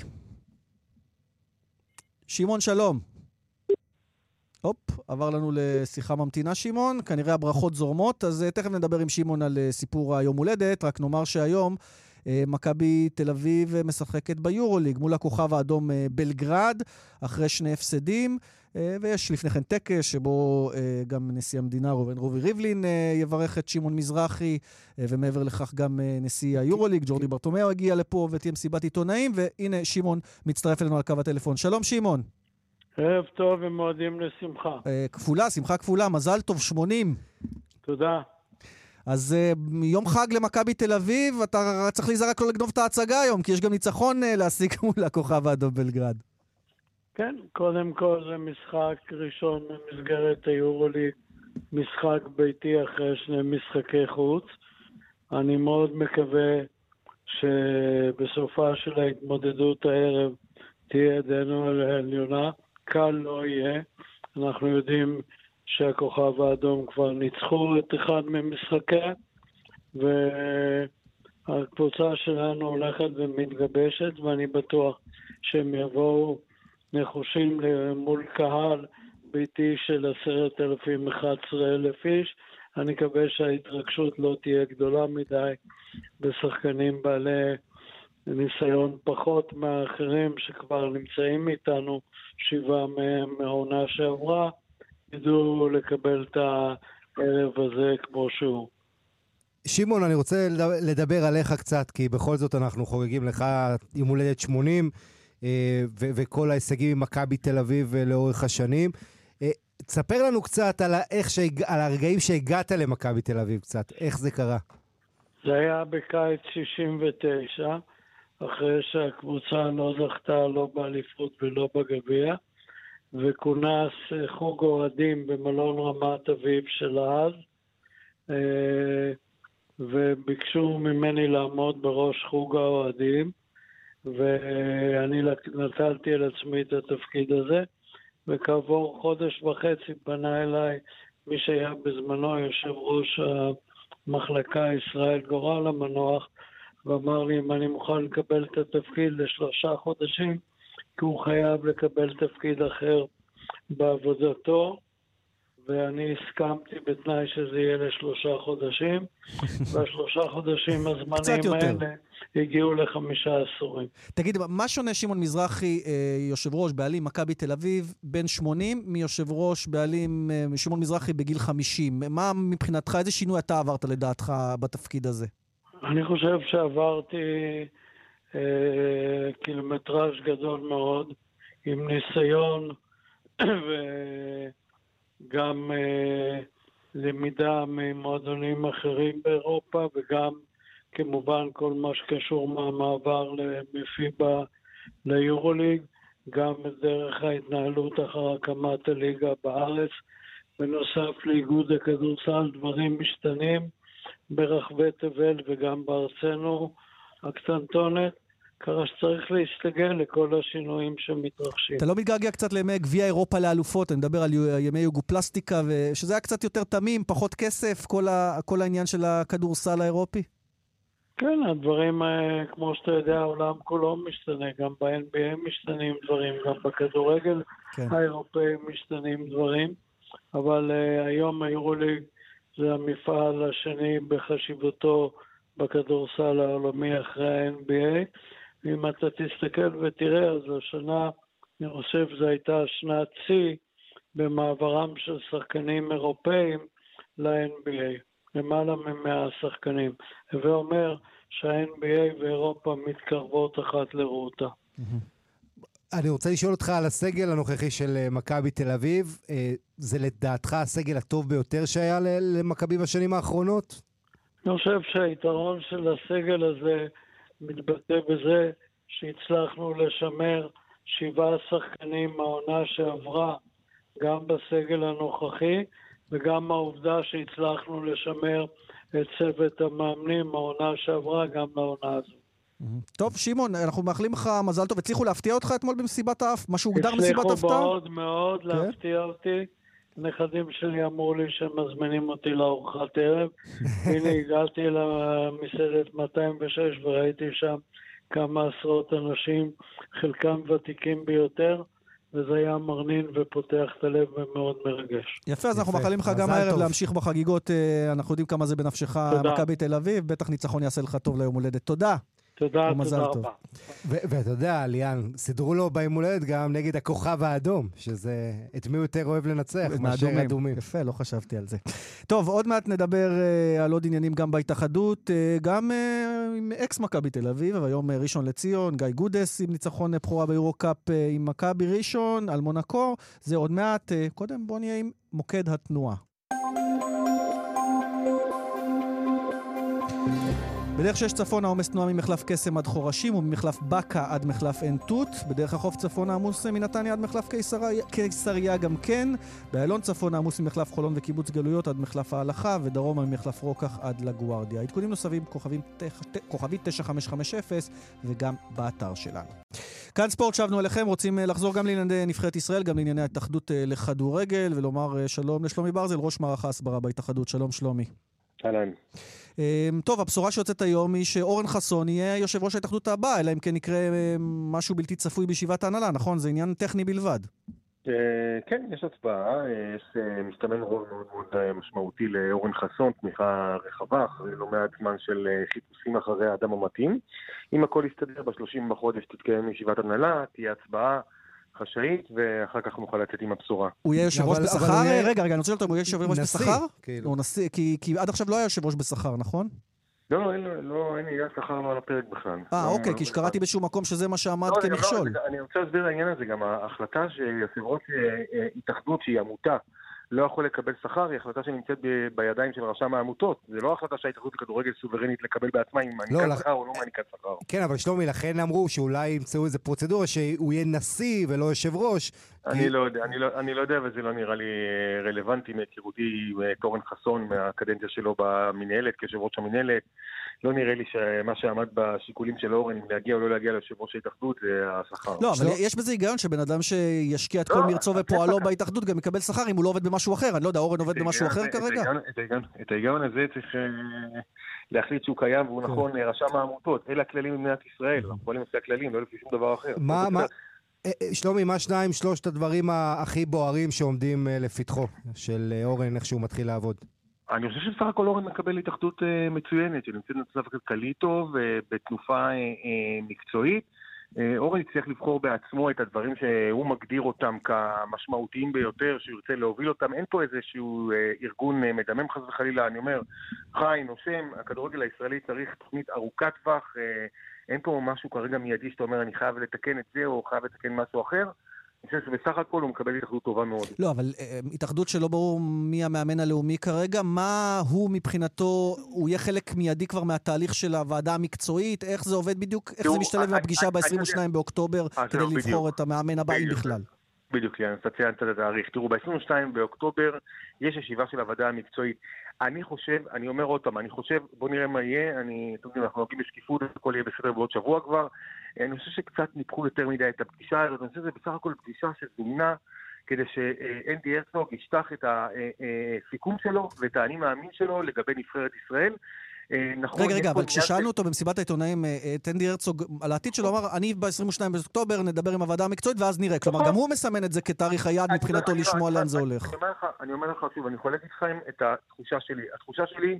שמעון, שלום. הופ, עבר לנו לשיחה ממתינה שמעון, כנראה הברכות זורמות, אז uh, תכף נדבר עם שמעון על uh, סיפור היום הולדת, רק נאמר שהיום uh, מכבי תל אביב משחקת ביורוליג מול הכוכב האדום בלגרד, אחרי שני הפסדים. אה, ויש לפני כן טקס שבו אה, גם נשיא המדינה ראובן רובי ריבלין אה, יברך את שמעון מזרחי, ומעבר לכך גם נשיא היורוליג, ג'ורדי ברטומיאו הגיע לפה ותהיה מסיבת עיתונאים, והנה שמעון מצטרף אלינו על קו הטלפון. שלום שמעון. ערב טוב ומועדים לשמחה. כפולה, שמחה כפולה, מזל טוב, 80. תודה. אז יום חג למכבי תל אביב, אתה צריך להיזהר לא לגנוב את ההצגה היום, כי יש גם ניצחון להשיג מול הכוכב האדום בלגרד. כן, קודם כל זה משחק ראשון במסגרת היורוליג, משחק ביתי אחרי שני משחקי חוץ. אני מאוד מקווה שבסופה של ההתמודדות הערב תהיה ידנו על העליונה. קל לא יהיה. אנחנו יודעים שהכוכב האדום כבר ניצחו את אחד ממשחקיה, והקבוצה שלנו הולכת ומתגבשת, ואני בטוח שהם יבואו נחושים מול קהל ביתי של עשרת אלפים, אחד עשרה אלף איש. אני מקווה שההתרגשות לא תהיה גדולה מדי בשחקנים בעלי ניסיון פחות מהאחרים שכבר נמצאים איתנו, שבעה מהם מהעונה שעברה, ידעו לקבל את הערב הזה כמו שהוא. שמעון, אני רוצה לדבר עליך קצת, כי בכל זאת אנחנו חוגגים לך יום הולדת 80, אה, וכל ההישגים עם מכבי תל אביב אה, לאורך השנים. אה, תספר לנו קצת על, שהג... על הרגעים שהגעת למכבי תל אביב קצת, איך זה קרה. זה היה בקיץ 69, אחרי שהקבוצה לא זכתה לא באליפות ולא בגביע, וכונס חוג אוהדים במלון רמת אביב של אז. וביקשו ממני לעמוד בראש חוג האוהדים, ואני נטלתי על עצמי את התפקיד הזה, וכעבור חודש וחצי פנה אליי מי שהיה בזמנו יושב ראש המחלקה ישראל גורל המנוח, ואמר לי אם אני מוכן לקבל את התפקיד לשלושה חודשים, כי הוא חייב לקבל תפקיד אחר בעבודתו. ואני הסכמתי בתנאי שזה יהיה לשלושה חודשים, והשלושה חודשים הזמניים האלה הגיעו לחמישה עשורים. תגיד, מה שונה שמעון מזרחי, אה, יושב ראש, בעלים מכבי תל אביב, בן 80, מיושב ראש, בעלים אה, שמעון מזרחי בגיל 50? מה מבחינתך, איזה שינוי אתה עברת לדעתך בתפקיד הזה? אני חושב שעברתי אה, קילומטראז' גדול מאוד, עם ניסיון ו... גם אה, למידה ממועדונים אחרים באירופה וגם כמובן כל מה שקשור מהמעבר מפיבה ליורוליג, גם דרך ההתנהלות אחר הקמת הליגה בארץ. בנוסף לאיגוד הכדורסל דברים משתנים ברחבי תבל וגם בארצנו הקטנטונת. ככה שצריך להסתגל לכל השינויים שמתרחשים. אתה לא מתגעגע קצת לימי גביע אירופה לאלופות, אני מדבר על ימי יוגופלסטיקה, שזה היה קצת יותר תמים, פחות כסף, כל, ה... כל העניין של הכדורסל האירופי? כן, הדברים, כמו שאתה יודע, העולם כולו משתנה, גם ב-NBA משתנים דברים, גם בכדורגל כן. האירופאי משתנים דברים, אבל uh, היום היורוליג זה המפעל השני בחשיבותו בכדורסל העולמי אחרי ה-NBA. ואם אתה תסתכל ותראה, אז השנה, אני חושב שזו הייתה שנת שיא במעברם של שחקנים אירופאים ל-NBA, למעלה ממאה שחקנים. הווה אומר שה-NBA ואירופה מתקרבות אחת לרעותה. אני רוצה לשאול אותך על הסגל הנוכחי של אה, מכבי תל אביב. אה, זה לדעתך הסגל הטוב ביותר שהיה למכבי בשנים האחרונות? אני חושב שהיתרון של הסגל הזה מתבטא בזה שהצלחנו לשמר שבעה שחקנים מהעונה שעברה, גם בסגל הנוכחי, וגם העובדה שהצלחנו לשמר את צוות המאמנים מהעונה שעברה גם לעונה הזו. טוב, שמעון, אנחנו מאחלים לך מזל טוב. הצליחו להפתיע אותך אתמול במסיבת האף? מה שהוגדר מסיבת הפתעה? הצליחו מאוד מאוד כן? להפתיע אותי. הנכדים שלי אמרו לי שהם מזמינים אותי לארוחת ערב. הנה הגעתי למסעדת 206 וראיתי שם כמה עשרות אנשים, חלקם ותיקים ביותר. וזה היה מרנין ופותח את הלב ומאוד מרגש. יפה, אז אנחנו מאחלים לך גם הערב להמשיך בחגיגות. אה, אנחנו יודעים כמה זה בנפשך, מכבי תל אביב. בטח ניצחון יעשה לך טוב ליום הולדת. תודה. תודה, תודה רבה. ואתה יודע, ליאן, סידרו לו ביום הולדת גם נגד הכוכב האדום, שזה, את מי הוא יותר אוהב לנצח מאשר אדומים. יפה, לא חשבתי על זה. טוב, עוד מעט נדבר uh, על עוד עניינים גם בהתאחדות, uh, גם uh, עם אקס מכבי תל אביב, והיום uh, ראשון לציון, גיא גודס עם ניצחון בכורה ביורו-קאפ uh, עם מכבי ראשון, על מונקו, זה עוד מעט. Uh, קודם בוא נהיה עם מוקד התנועה. בדרך 6 צפון העומס תנועה ממחלף קסם עד חורשים וממחלף בקה עד מחלף עין תות. בדרך החוף צפון העמוס מנתניה עד מחלף קיסריה, קיסריה גם כן. באיילון צפון העמוס ממחלף חולון וקיבוץ גלויות עד מחלף ההלכה, ודרומה ממחלף רוקח עד לגוארדיה. עדכונים נוספים כוכבית 9550 וגם באתר שלנו. כאן ספורט, שבנו אליכם, רוצים אה, לחזור גם לענייני נבחרת ישראל, גם לענייני ההתאחדות אה, לכדורגל, ולומר אה, שלום לשלומי ברזל, ראש מערך ההסברה בהתאחדות. שלום שלומי. אהלן. אמ, טוב, הבשורה שיוצאת היום היא שאורן חסון יהיה יושב ראש ההתאחדות הבאה, אלא אם כן יקרה אמ, משהו בלתי צפוי בישיבת ההנהלה, נכון? זה עניין טכני בלבד. אה, כן, יש הצבעה, אה, יש אה, מסתמן רוב מאוד מאוד משמעותי לאורן חסון, תמיכה רחבה, אחרי לא מעט זמן של חיפושים אחרי האדם המתאים. אם הכל יסתדר, ב-30 בחודש תתקיים ישיבת הנהלה, תהיה הצבעה. חשאית, ואחר כך נוכל לצאת עם הבשורה. הוא יהיה יושב ראש בשכר? רגע, רגע, אני רוצה לשאול אותו, הוא יהיה יושב ראש בשכר? כאילו. כי עד עכשיו לא היה יושב ראש בשכר, נכון? לא, לא, אין, לא, אין עניין שכר לא על הפרק בכלל. אה, לא, אוקיי, לא, כי שקראתי באיזשהו מקום שזה מה שעמד לא, כמכשול. לא, אני רוצה להסביר לעניין הזה, גם ההחלטה שיושב ראש אה, אה, התאחדות שהיא עמותה, לא יכול לקבל שכר, היא החלטה שנמצאת ב- בידיים של רשם העמותות. זה לא החלטה שההתאחדות לכדורגל סוברנית לקבל בעצמה אם מעניקת לא, שכר או לא מעניקת שכר. כן, אבל שלומי, לכן אמרו שאולי ימצאו איזה פרוצדורה שהוא יהיה נשיא ולא יושב ראש. אני, כי... לא יודע, אני, לא, אני לא יודע, וזה לא נראה לי אה, רלוונטי מהיכרותי עם אורן חסון מהקדנציה שלו במינהלת, כיושב ראש המינהלת. לא נראה לי שמה שעמד בשיקולים של אורן, אם להגיע או לא להגיע ליושב ראש ההתאחדות, זה השכר. לא, אבל יש בזה היגיון שבן אדם שישקיע את כל לא, מרצו ופועלו בהתאחדות גם יקבל שכר אם הוא לא עובד במשהו אחר. אני לא יודע, אורן עובד במשהו אחר כרגע? את ההיגיון הזה צריך אה, להחליט שהוא קיים והוא כן. נכון, אה, רשם העמותות. אלה הכללים במדינת ישראל, אנחנו פועלים לפי הכללים, לא לפי שום דבר אחר. מה, מה... אה, שלומי, מה שניים, שלושת הדברים הכי בוערים שעומדים לפתחו של אורן, איך שהוא מתחיל לעבוד? אני חושב שבסך הכל אורן מקבל התאחדות uh, מצוינת, שנמצאת במצב כלכלי טוב, uh, בתנופה uh, מקצועית. אורן יצטרך לבחור בעצמו את הדברים שהוא מגדיר אותם כמשמעותיים ביותר, שהוא ירצה להוביל אותם. אין פה איזשהו ארגון מדמם חס וחלילה, אני אומר, חי, נושם, הכדורגל הישראלי צריך תוכנית ארוכת טווח, אין פה משהו כרגע מיידי שאתה אומר, אני חייב לתקן את זה או חייב לתקן משהו אחר. אני חושב שבסך הכל הוא מקבל התאחדות טובה מאוד. לא, אבל אה, התאחדות שלא ברור מי המאמן הלאומי כרגע, מה הוא מבחינתו, הוא יהיה חלק מיידי כבר מהתהליך של הוועדה המקצועית? איך זה עובד בדיוק? איך זה משתלב מהפגישה ב-22 באוקטובר כדי לבחור את המאמן הבא, אם בכלל? בדיוק, אתה ציינת את התאריך. תראו, ב-22 באוקטובר יש ישיבה של הוועדה המקצועית. אני חושב, אני אומר עוד פעם, אני חושב, בוא נראה מה יהיה, אני, אתם יודעים, אנחנו נוגעים בשקיפות, הכל יהיה בסדר בעוד שבוע כבר. אני חושב שקצת ניפחו יותר מדי את הפגישה הזאת, אני חושב שזה בסך הכל פגישה שזומנה כדי שאנדי הרצוג ישטח את הסיכום שלו ואת האני מאמין שלו לגבי נבחרת ישראל. אה, נכון, רגע, רגע, אבל כששאלנו אותו במסיבת העיתונאים, אה, את אנדי הרצוג, על העתיד שלו, אמר, אני ב-22 באוקטובר נדבר עם הוועדה המקצועית ואז נראה. כלומר, נכון. גם הוא מסמן את זה כתאריך היעד מבחינתו לשמוע לאן זה הולך. אני אומר לך שוב, אני חולק איתכם את התחושה שלי. התחושה שלי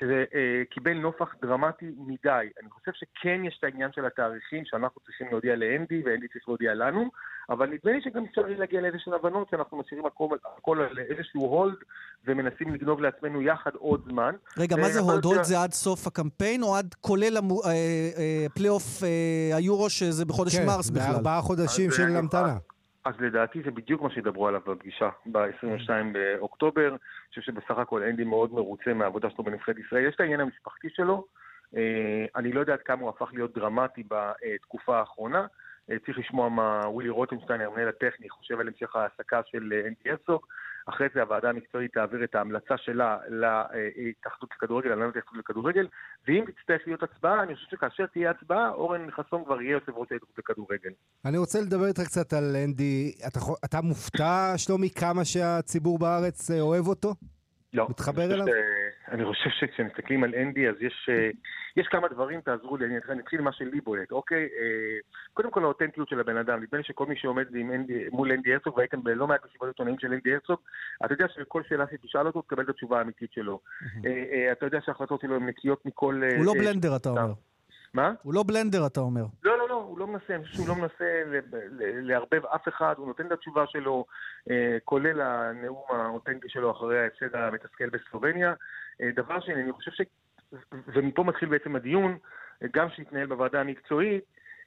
שזה אה, קיבל נופח דרמטי מדי. אני חושב שכן יש את העניין של התאריכים שאנחנו צריכים להודיע לאנדי ואנדי צריך להודיע לנו, אבל נדמה לי שגם אפשר להגיע לאיזשהן הבנות שאנחנו משאירים הכל, הכל על איזשהו hold ומנסים לגנוב לעצמנו יחד עוד זמן. רגע, מה זה hold? hold זה עד סוף הקמפיין או עד כולל הפלייאוף אה, אה, היורו שזה בחודש כן, מרס בכלל? כן, בארבעה חודשים של המתנה. אז לדעתי זה בדיוק מה שידברו עליו בפגישה ב-22 באוקטובר. אני חושב שבסך הכל אנדי מאוד מרוצה מהעבודה שלו בנבחרת ישראל. יש את העניין המשפחתי שלו, אה, אני לא יודע עד כמה הוא הפך להיות דרמטי בתקופה האחרונה. אה, צריך לשמוע מה ווילי רוטנשטיין, המנהל הטכני, חושב על המשך ההעסקה של אה, אנדי הרצוג. אחרי זה הוועדה המקצועית תעביר את ההמלצה שלה להתאחדות לכדורגל, להנהלת ההתאחדות לכדורגל, ואם תצטרך להיות הצבעה, אני חושב שכאשר תהיה הצבעה, אורן חסון כבר יהיה יושב ראש ההתאחדות לכדורגל. אני רוצה לדבר איתך קצת על אנדי. אתה, אתה מופתע, שלומי, כמה שהציבור בארץ אה, אוהב אותו? לא. מתחבר אליו? אני חושב שכשמסתכלים על אנדי, אז יש, אה, יש כמה דברים, תעזרו לי, אני אתחיל ממה שלי בולט, אוקיי? אה, קודם כל האותנטיות של הבן אדם, נדמה לי שכל מי שעומד אנדי, מול אנדי הרצוג, והייתם בלא מעט מסיבות עיתונאים של אנדי הרצוג, אתה יודע שכל שאלה שתשאל אותו, תקבל את התשובה האמיתית שלו. אתה יודע שההחלטות שלו הן נקיות מכל... הוא לא בלנדר, אתה אומר. מה? הוא לא בלנדר, אתה אומר. לא, לא, לא, הוא לא מנסה, אני חושב שהוא לא מנסה לערבב אף אחד, הוא נותן את התשובה שלו, אה, כולל הנאום האותנטי שלו אחרי ההפסד המתסכל בסלובניה. אה, דבר שני, אני חושב ש... ומפה מתחיל בעצם הדיון, גם שהתנהל בוועדה המקצועית,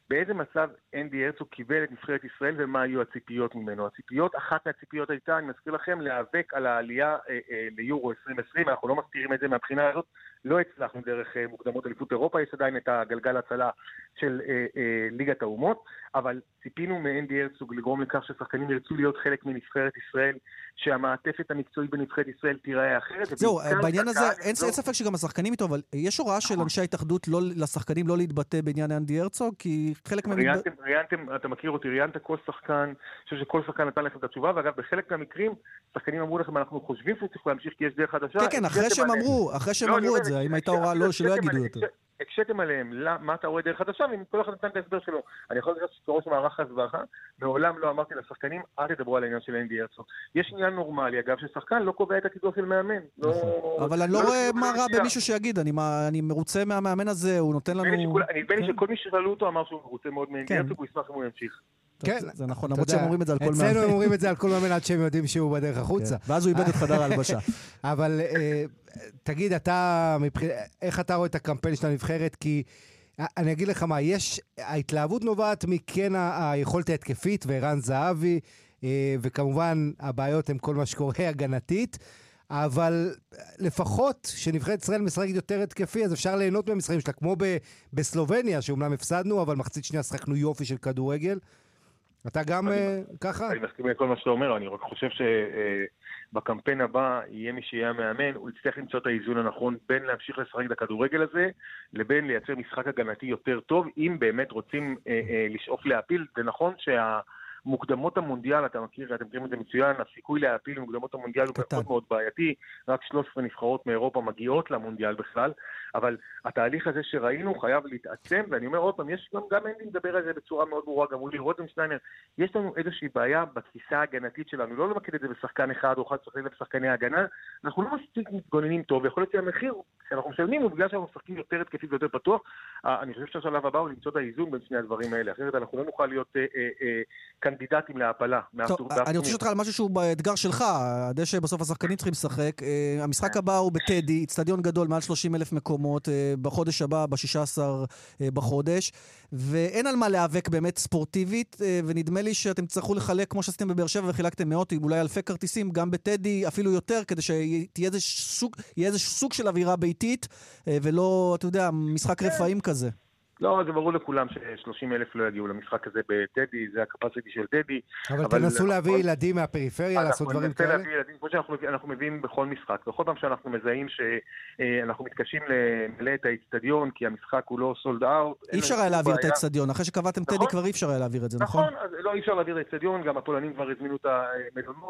באיזה מצב אנדי הרצוג קיבל את נבחרת ישראל ומה היו הציפיות ממנו. הציפיות, אחת מהציפיות הייתה, אני מזכיר לכם, להיאבק על העלייה אה, אה, ליורו 2020, אנחנו לא מסתירים את זה מהבחינה הזאת, לא הצלחנו דרך אה, מוקדמות אליפות אירופה, יש עדיין את הגלגל הצלה של אה, אה, ליגת האומות, אבל ציפינו מאנדי הרצוג לגרום לכך ששחקנים ירצו להיות חלק מנבחרת ישראל, שהמעטפת המקצועית בנבחרת ישראל תיראה אחרת. זהו, בעניין הזה, אין, אין ספק שגם השחקנים איתו, אבל יש הוראה של נכון. אנשי ההתאחדות לא, לשחקנים לא להתבטא בעניין אנדי הרצוג, כי חלק מהם... ראיינתם, ראיינתם, אתה מכיר אותי, ראיינת כל שחקן, אני חושב שכל שחקן נתן לכם את התשובה, ואגב, בחלק מהמקרים, שחקנים אמרו לכם, אנחנו חושבים שהוא צריך להמשיך כי יש דרך חדשה. כן, כן, אחרי שהם אמרו, אחרי שהם לא, אמרו את זה, האם הייתה הוראה לא, שלא יגידו יותר. הקשיתם עליהם מה אתה רואה דרך חדשה, וכל אחד נתן את ההסבר שלו. אני יכול להגיד שכראש מערך הסברה, מעולם לא אמרתי לשחקנים, אל תדברו על העניין של אנדי הרצוג. יש עניין נורמלי, אגב, ששחקן לא קובע את הקידוח של מאמן. לא- נכון. אבל אני לא, לא רואה מה רע במישהו שיגיד, אני מרוצה מהמאמן הזה, הוא נותן לנו... נדמה לי כן. שכל מי ששאלו אותו אמר שהוא מרוצה מאוד מאנדי כן. הרצוג, הוא ישמח אם הוא ימשיך. כן. זה נכון, למרות שהם אומרים את זה על כל מאמן. אצלנו הם אומרים את זה על כל מאמן עד שהם יודעים שהוא בדרך החוצה. כן. ואז הוא איבד את חדר ההלבשה. אבל אה, תגיד, אתה, איך אתה רואה את הקמפיין של הנבחרת? כי אני אגיד לך מה, יש, ההתלהבות נובעת מכן היכולת ההתקפית וערן זהבי, אה, וכמובן הבעיות הן כל מה שקורה הגנתית. אבל לפחות כשנבחרת ישראל משחקת יותר התקפי, אז אפשר ליהנות מהמשחקים שלה, כמו בסלובניה, שאומנם הפסדנו, אבל מחצית שנייה שחקנו יופי של כדורגל. אתה גם אה, ככה? אני מסכים לכל מה שאתה אומר, אני רק חושב שבקמפיין הבא יהיה מי שיהיה המאמן, הוא יצטרך למצוא את האיזון הנכון בין להמשיך לשחק את הכדורגל הזה, לבין לייצר משחק הגנתי יותר טוב, אם באמת רוצים אה, אה, לשאוף להפיל. זה נכון שה... מוקדמות המונדיאל, אתה מכיר, אתם מכירים את זה מצוין, הסיכוי להעפיל במוקדמות המונדיאל הוא מאוד מאוד בעייתי, רק 13 נבחרות מאירופה מגיעות למונדיאל בכלל, אבל התהליך הזה שראינו חייב להתעצם, ואני אומר עוד פעם, יש גם, גם אנדי מדבר על זה בצורה מאוד ברורה, גם אולי רוטנשטיינר, יש לנו איזושהי בעיה בתפיסה ההגנתית שלנו, לא למקד את זה בשחקן אחד או אחד שחקנים בשחקני הגנה, אנחנו לא מספיק מתגוננים טוב, ויכול להיות שהמחיר שאנחנו משלמים הוא בגלל שאנחנו משחקים יותר התקפי ויותר פתוח, אה, אני חושב שהשלב הבא הוא למצוא את האיזון בין שני הדברים האלה, אחרת אנחנו לא נוכל להיות אה, אה, אה, קנדידטים להעפלה. טוב, אני רוצה לשאול אותך על משהו שהוא באתגר שלך, הדשא בסוף השחקנים צריכים לשחק. אה, המשחק הבא הוא בטדי, איצטדיון גדול, מעל 30 אלף מקומות, אה, בחודש הבא, ב-16 אה, בחודש, ואין על מה להיאבק באמת ספורטיבית, ונדמה לי שאתם תצטרכו לחלק, כמו שעשיתם בבאר שבע וחילקתם מאות, אולי אלפי כרטיסים, גם בטדי אפילו יותר, כדי שיהיה איזה סוג, איזה סוג של אווירה ביתית, ולא, אתה יודע, משחק כן. רפאים כזה. לא, זה ברור לכולם ש-30 אלף לא יגיעו למשחק הזה בטדי, זה הקפסיטי של טדי. אבל, אבל תנסו להביא ילדים מהפריפריה, לעשות דברים כאלה. אנחנו ננסה להביא ילדים, כמו שאנחנו מביאים בכל משחק. בכל פעם שאנחנו מזהים שאנחנו מתקשים למלא את האיצטדיון, כי המשחק הוא לא סולד אאוט. אי אפשר היה להעביר את האיצטדיון, אחרי שקבעתם טדי נכון. כבר אי אפשר היה להעביר את זה, נכון? נכון, אז לא אי אפשר להעביר את האיצטדיון, גם הפולנים כבר הזמינו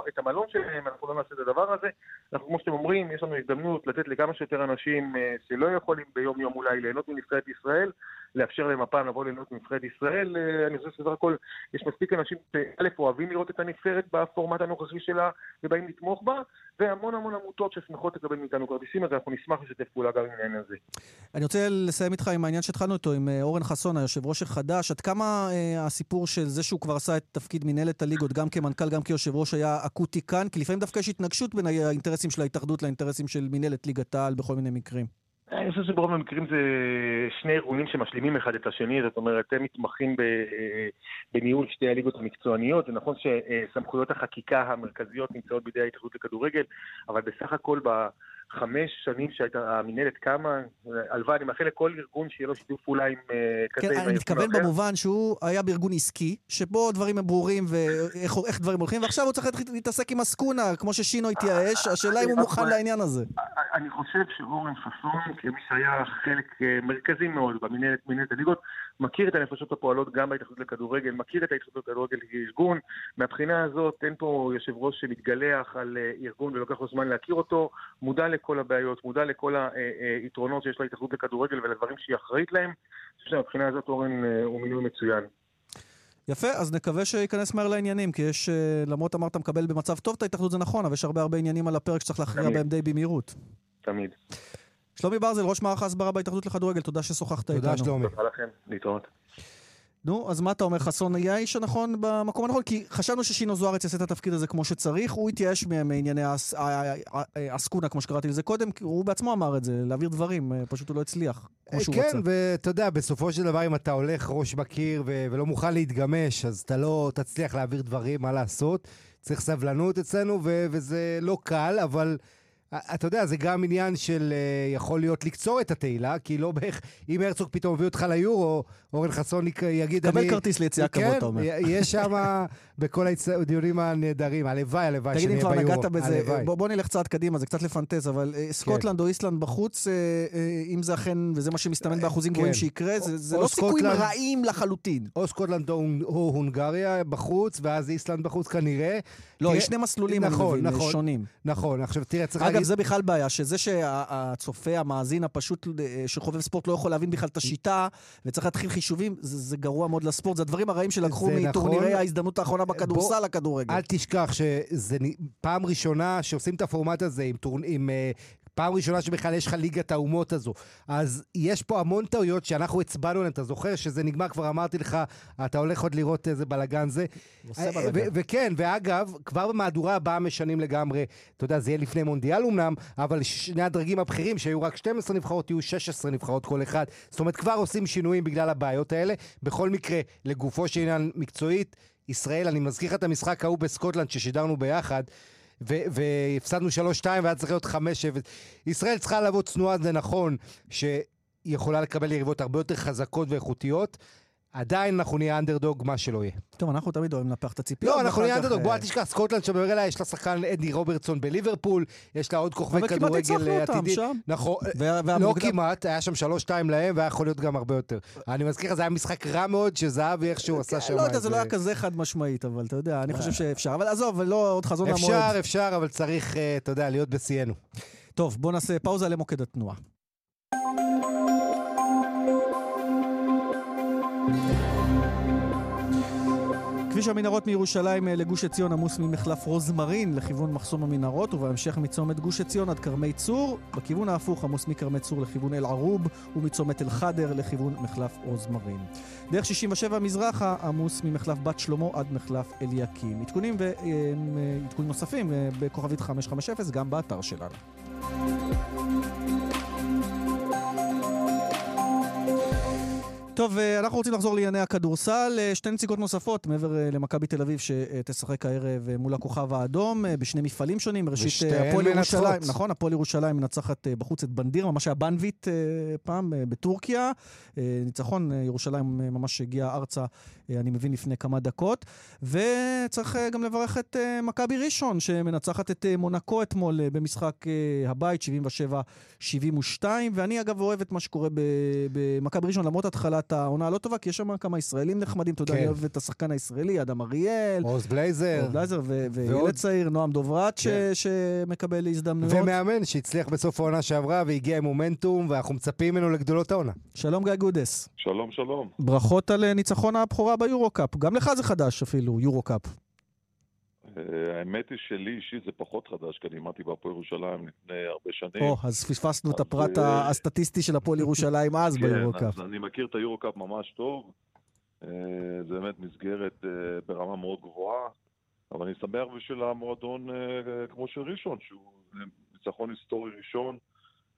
את המלון שלהם, אנחנו לא נעשה את הדבר הזה. אנחנו, כמו שאתם אומרים, יש לנו הזדמנות לתת לכמה שיותר אנשים אה, שלא יכולים ביום יום אולי ליהנות מנבחרת ישראל, לאפשר להם הפעם לבוא ליהנות מנבחרת ישראל. אה, אני חושב שסך הכל יש מספיק אנשים שא' אוהבים לראות את הנבחרת בפורמט הנוכחי שלה ובאים לתמוך בה, והמון המון עמותות ששמחות לקבל מאיתנו כרטיסים, אז אנחנו נשמח לשתף פעולה גם עם העניין הזה. אני רוצה לסיים איתך עם העניין שהתחלנו איתו, עם אה, אורן חסון, היושב ראש החדש. עד כמה אה, הסיפור של זה שהוא כבר עשה את תפקיד מנהלת הליגות, גם כמנכ"ל, גם כיושב ראש, היה אקוטי כאן? כי לפעמים דווקא יש התנגשות בין האינטרסים של ההתאחדות לאינטרסים של מנהלת ליגת העל בכל מיני מקרים. אני חושב שברוב המקרים זה שני ארגונים שמשלימים אחד את השני, זאת אומרת, הם מתמחים בניהול שתי הליגות המקצועניות. זה נכון שסמכויות החקיקה המרכזיות נמצאות בידי ההתאחדות לכדורגל, אבל בסך הכל חמש שנים שהייתה המינהלת קמה, הלוואי, אני מאחל לכל ארגון שיהיה לו שיתוף פעולה עם אה, כזה, כן, אני מתכוון במובן שהוא היה בארגון עסקי, שבו דברים הם ברורים ואיך דברים הולכים, ועכשיו הוא צריך להתעסק עם עסקונה, כמו ששינו התייאש, השאלה אם הוא מוכן לעניין הזה. אני חושב שאורן חסון, כמי שהיה חלק אה, מרכזי מאוד במינהלת הליגות, מכיר את הנפשות הפועלות גם בהתאחדות לכדורגל, מכיר את ההתאחדות לכדורגל כארגון. מהבחינה הזאת אין פה יושב ראש שמתגלח על אה, ארגון ולוקח לו זמן להכיר אותו, מודע לכל הבעיות, מודע לכל היתרונות שיש להתאחדות לכדורגל ולדברים שהיא אחראית להם. אני חושב שמבחינה הזאת אורן אה, הוא מינוי מצוין. יפה, אז נקווה שייכנס מהר לעניינים, כי יש, אה, למרות אמרת מקבל במצב טוב את ההתאחדות, זה נכון, אבל יש הרבה הרבה עניינים על הפרק שצריך להכריע בהם די במהירות. תמיד. שלומי ברזל, ראש מערך ההסברה בהתאחדות לכדורגל, תודה ששוחחת איתנו. תודה שלומי. תודה לכם, להתראות. נו, אז מה אתה אומר, חסון יהיה האיש הנכון במקום הנכון? כי חשבנו ששינו זוארץ יעשה את התפקיד הזה כמו שצריך, הוא התייאש מענייני עסקונה, כמו שקראתי לזה קודם, הוא בעצמו אמר את זה, להעביר דברים, אה, פשוט הוא לא הצליח, כמו שהוא כן, ואתה יודע, בסופו של דבר, אם אתה הולך ראש בקיר ולא מוכן להתגמש, אז אתה לא תצליח להעביר דברים, מה לעשות. צריך סבלנות אצלנו, וזה לא קל, אבל... אתה יודע, זה גם עניין של uh, יכול להיות לקצור את התהילה, כי לא בערך, אם הרצוג פתאום הביא אותך ליורו, אורן חסון יגיד, אני... קבל כרטיס ליציאה כבוד, כן, אתה אומר. יש שם בכל הדיונים הנהדרים, הלוואי, הלוואי שנהיה ביורו. תגיד, אם כבר נגעת בזה, בוא, נלך צעד קדימה, זה קצת לפנטז, אבל סקוטלנד כן. או איסלנד בחוץ, uh, אם זה אכן, וזה מה שמסתמן באחוזים גבוהים כן. שיקרה, זה, לא סיכויים רעים לחלוטין. או סקוטלנד או הונגריה בחוץ, ואז איסלנד בחוץ כנראה. לא, יש שני מסלולים, נכון, אני מבין, נכון, שונים. נכון, עכשיו תראה, צריך להגיד... אגב, זה בכלל בעיה, שזה שהצופה, המאזין הפשוט, אה, שחובב ספורט, לא יכול להבין בכלל את השיטה, וצריך להתחיל חישובים, זה, זה גרוע מאוד לספורט. זה הדברים הרעים שלקחו מטורנירי נכון. ההזדמנות האחרונה בכדורסל לכדורגל. אל תשכח שזה פעם ראשונה שעושים את הפורמט הזה עם, טור... עם uh, פעם ראשונה שבכלל יש לך ליגת האומות הזו. אז יש פה המון טעויות שאנחנו הצבענו עליהן, אתה זוכר שזה נגמר, כבר אמרתי לך, אתה הולך עוד לראות איזה בלאגן זה. וכן, ואגב, כבר במהדורה הבאה משנים לגמרי, אתה יודע, זה יהיה לפני מונדיאל אמנם, אבל שני הדרגים הבכירים, שהיו רק 12 נבחרות, יהיו 16 נבחרות כל אחד. זאת אומרת, כבר עושים שינויים בגלל הבעיות האלה. בכל מקרה, לגופו של עניין מקצועית, ישראל, אני מזכיר לך את המשחק ההוא בסקוטלנד ששידרנו ביחד, והפסדנו 3-2 והיה צריך להיות 5-0. ישראל צריכה לבוא צנועה, זה נכון, שהיא יכולה לקבל יריבות הרבה יותר חזקות ואיכותיות, עדיין אנחנו נהיה אנדרדוג, מה שלא יהיה. טוב, אנחנו תמיד אוהבים לנפח את הציפיות. לא, אנחנו נהיה אנדרדוג, בוא אל תשכח, סקוטלנד שומר אליה, יש לה שחקן אדי רוברטסון בליברפול, יש לה עוד כוכבי כדורגל עתידי. נכון, לא כמעט, היה שם שלוש שתיים להם, והיה יכול להיות גם הרבה יותר. אני מזכיר לך, זה היה משחק רע מאוד, שזהבי איכשהו עשה שם... לא יודע, זה לא היה כזה חד משמעית, אבל אתה יודע, אני חושב שאפשר. אבל עזוב, לא עוד חזון למועד. אפשר, אפשר, אבל צריך, אה, אתה יודע, להיות בשיאנו. טוב, בוא נעשה פאוזה למוקד התנועה. כביש המנהרות מירושלים אה, לגוש עציון עמוס ממחלף רוזמרין לכיוון מחסום המנהרות ובהמשך מצומת גוש עציון עד כרמי צור. בכיוון ההפוך עמוס מכרמי צור לכיוון אל ערוב ומצומת אל חדר לכיוון מחלף רוזמרין. דרך 67 מזרחה עמוס ממחלף בת שלמה עד מחלף אליקים. עדכונים ועדכונים אה, נוספים אה, בכוכבית 550 גם באתר שלנו. טוב, אה, אנחנו רוצים לחזור לענייני הכדורסל. אה, שתי נציגות נוספות, מעבר אה, למכבי תל אביב, שתשחק הערב מול הכוכב האדום, בשני מפעלים שונים. ראשית, הפועל ירושלים, נכון, הפועל ירושלים מנצחת בחוץ את בנדיר, ממש היה בנביט פעם, בטורקיה. ניצחון, ירושלים ממש הגיע ארצה, אני מבין, לפני כמה דקות. וצריך גם לברך את מכבי ראשון, שמנצחת את מונקו אתמול במשחק הבית, 77-72. ואני, אגב, אוהב את מה שקורה במכבי ראשון, למרות התחלה בתחילת העונה הלא טובה, כי יש שם כמה ישראלים נחמדים, אתה יודע, אני אוהב את השחקן הישראלי, אדם אריאל. עוז בלייזר. עוז בלייזר, וילד צעיר, נועם דוברת, כן. שמקבל הזדמנויות. ומאמן שהצליח בסוף העונה שעברה והגיע עם מומנטום, ואנחנו מצפים ממנו לגדולות העונה. שלום גיא גודס. שלום, שלום. ברכות על אה, ניצחון הבכורה ביורו-קאפ. גם לך זה חדש אפילו, יורו-קאפ. אה, האמת היא שלי אישית זה פחות חדש, כי אני הייתי בהפועל ירושלים לפני הרבה שנים. או, אז פספסנו את הפרט אה, הסטטיסטי של הפועל ירושלים אז ביורוקאפ. כן, אז אני מכיר את היורוקאפ ממש טוב. אה, זה באמת מסגרת ברמה מאוד גבוהה, אבל אני שמח בשביל המועדון כמו של ראשון, שהוא ניצחון היסטורי ראשון.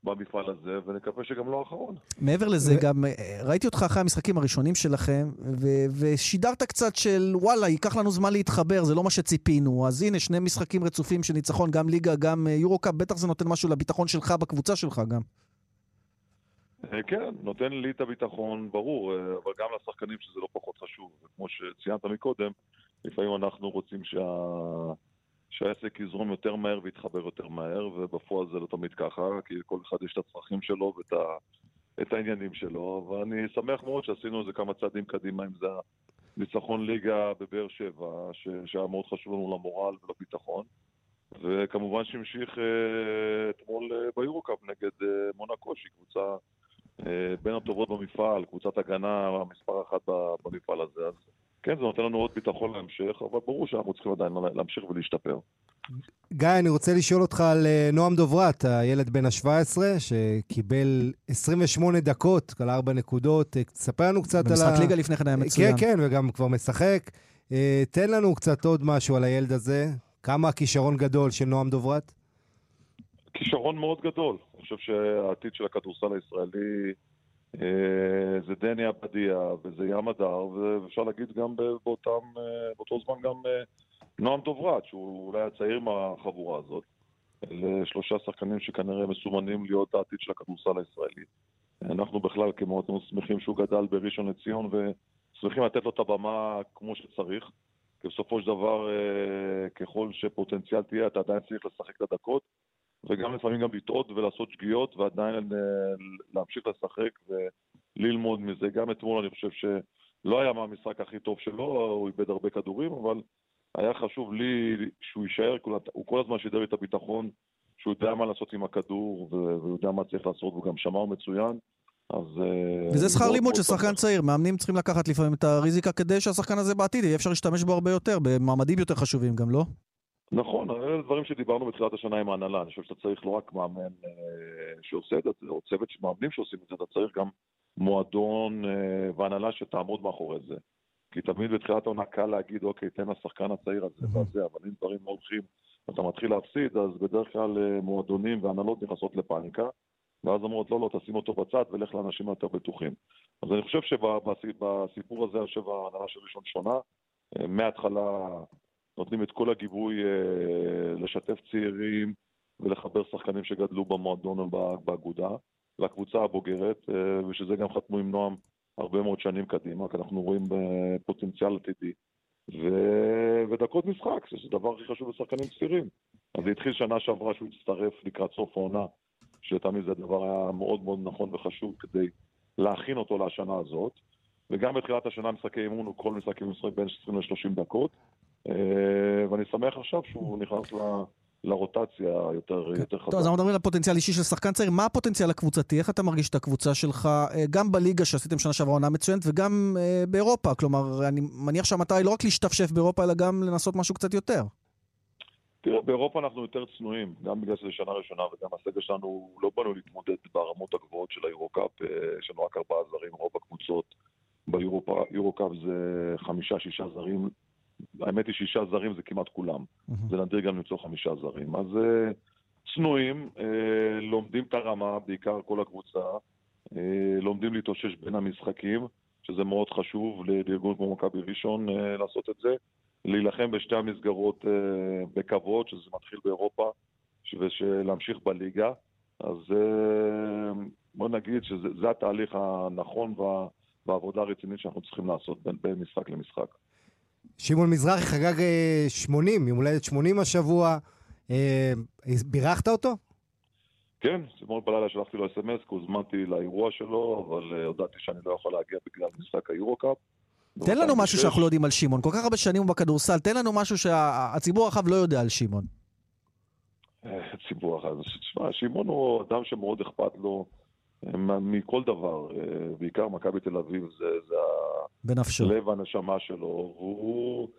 במפעל הזה, ונקווה שגם לא האחרון. מעבר לזה, ו... גם אה, ראיתי אותך אחרי המשחקים הראשונים שלכם, ו- ושידרת קצת של וואלה, ייקח לנו זמן להתחבר, זה לא מה שציפינו. אז הנה, שני משחקים רצופים של ניצחון, גם ליגה, גם אה, יורו-קאפ, בטח זה נותן משהו לביטחון שלך בקבוצה שלך גם. אה, כן, נותן לי את הביטחון, ברור, אבל גם לשחקנים שזה לא פחות חשוב. כמו שציינת מקודם, לפעמים אנחנו רוצים שה... שהעסק יזרום יותר מהר ויתחבר יותר מהר, ובפועל זה לא תמיד ככה, כי כל אחד יש את הצרכים שלו ואת ה, את העניינים שלו, ואני שמח מאוד שעשינו איזה כמה צעדים קדימה, אם זה הניצחון ליגה בבאר שבע, ש, שהיה מאוד חשוב לנו למורל ולביטחון, וכמובן שהמשיך אה, אתמול אה, ביורוקאפ נגד אה, מונקו, שהיא קבוצה אה, בין הטובות במפעל, קבוצת הגנה מספר אחת במפעל הזה, אז כן, זה נותן לנו עוד ביטחון להמשך, אבל ברור שאנחנו צריכים עדיין להמשיך ולהשתפר. גיא, אני רוצה לשאול אותך על אה, נועם דוברת, הילד בן ה-17, שקיבל 28 דקות, על 4 נקודות. אה, תספר לנו קצת על ה... במשחק ליגה לפני כן היה מצוין. כן, כן, וגם כבר משחק. אה, תן לנו קצת עוד משהו על הילד הזה. כמה הכישרון גדול של נועם דוברת? כישרון מאוד גדול. אני חושב שהעתיד של הכדורסל הישראלי... אה, זה דני עבדיה וזה ים הדר, ואפשר להגיד גם באותם, אה, באותו זמן גם אה, נועם דוברת, שהוא אולי הצעיר מהחבורה הזאת. אלה שלושה שחקנים שכנראה מסומנים להיות העתיד של הכדורסל הישראלי. אנחנו בכלל כמועדון שמחים שהוא גדל בראשון לציון ושמחים לתת לו את הבמה כמו שצריך. כי בסופו של דבר, ככל שפוטנציאל תהיה, אתה עדיין צריך לשחק את הדקות, וגם לפעמים גם לטעות ולעשות שגיאות, ועדיין אה, להמשיך לשחק וללמוד מזה. גם אתמול אני חושב שלא היה מהמשחק הכי טוב שלו, הוא איבד הרבה כדורים, אבל היה חשוב לי שהוא יישאר, הוא כל הזמן שידר לי את הביטחון, שהוא יודע מה לעשות עם הכדור, והוא יודע מה צריך לעשות, והוא גם שמע מצוין. אז... אה, וזה שכר לימוד של שחקן צעיר, מאמנים צריכים לקחת לפעמים את הריזיקה כדי שהשחקן הזה בעתיד יהיה אפשר להשתמש בו הרבה יותר, במעמדים יותר חשובים גם, לא? נכון, אלה דברים שדיברנו בתחילת השנה עם ההנהלה, אני חושב שאתה צריך לא רק מאמן אה, שעושה את זה, או צוות של מאמנים שעושים את זה, אתה צריך גם מועדון אה, והנהלה שתעמוד מאחורי זה. כי תמיד בתחילת העונה קל להגיד, אוקיי, תן לשחקן הצעיר הזה וזה, אבל אם דברים לא הולכים ואתה מתחיל להפסיד, אז בדרך כלל אה, מועדונים והנהלות נכנסות לפאניקה. ואז אומרות, לא, לא, תשים אותו בצד ולך לאנשים היותר בטוחים. אז אני חושב שבסיפור הזה, אני חושב, ההנהלה של ראשון שונה. מההתחלה נותנים את כל הגיבוי אה, לשתף צעירים ולחבר שחקנים שגדלו במועדון ובאגודה, לקבוצה הבוגרת, אה, ושזה גם חתמו עם נועם הרבה מאוד שנים קדימה, כי אנחנו רואים פוטנציאל עתידי. ו... ודקות משחק, שזה הדבר הכי חשוב לשחקנים צעירים. אז זה התחיל שנה שעברה שהוא הצטרף לקראת סוף העונה שלטעמי זה הדבר היה מאוד מאוד נכון וחשוב כדי להכין אותו לשנה הזאת. וגם בתחילת השנה משחקי אימון הוא כל משחק אימון משחק בין 20 ל-30 דקות. אה, ואני שמח עכשיו שהוא נכנס ל... לרוטציה יותר, כן. יותר חזק. טוב, אז אנחנו מדברים על הפוטנציאל אישי של שחקן צעיר. מה הפוטנציאל הקבוצתי? איך אתה מרגיש את הקבוצה שלך, אה, גם בליגה שעשיתם שנה שעברה עונה מצוינת, וגם אה, באירופה? כלומר, אני מניח שהמטרה היא לא רק להשתפשף באירופה, אלא גם לנסות משהו קצת יותר. תראה, באירופה אנחנו יותר צנועים, גם בגלל שזה שנה ראשונה וגם הסגל שלנו לא באנו להתמודד ברמות הגבוהות של היורו-קאפ, אה, יש לנו רק ארבעה זרים, רוב הקבוצות ביורו-קאפ זה חמישה-שישה זרים, האמת היא שישה זרים זה כמעט כולם, mm-hmm. זה נדיר גם למצוא חמישה זרים, אז אה, צנועים, אה, לומדים את הרמה, בעיקר כל הקבוצה, לומדים להתאושש בין המשחקים, שזה מאוד חשוב לארגון כמו מכבי ראשון לעשות את זה. להילחם בשתי המסגרות אה, בכבוד, שזה מתחיל באירופה, ולהמשיך בליגה. אז אה, בוא נגיד שזה התהליך הנכון והעבודה הרצינית שאנחנו צריכים לעשות בין, בין משחק למשחק. שמעון מזרחי חגג 80, אה, יום הולדת 80 השבוע. בירכת אותו? כן, אתמול בלילה שלחתי לו אס.אם.אס, כי הוזמנתי לאירוע שלו, אבל הודעתי שאני לא יכול להגיע בגלל משחק היורו-קאפ. תן לנו משהו שאנחנו לא יודעים על שמעון. כל כך הרבה שנים הוא בכדורסל, תן לנו משהו שהציבור הרחב לא יודע על שמעון. הציבור הרחב, תשמע, שמעון הוא אדם שמאוד אכפת לו אה, מכל דבר, אה, בעיקר מכבי תל אביב, זה, זה בנפשו. לב הנשמה שלו, והוא,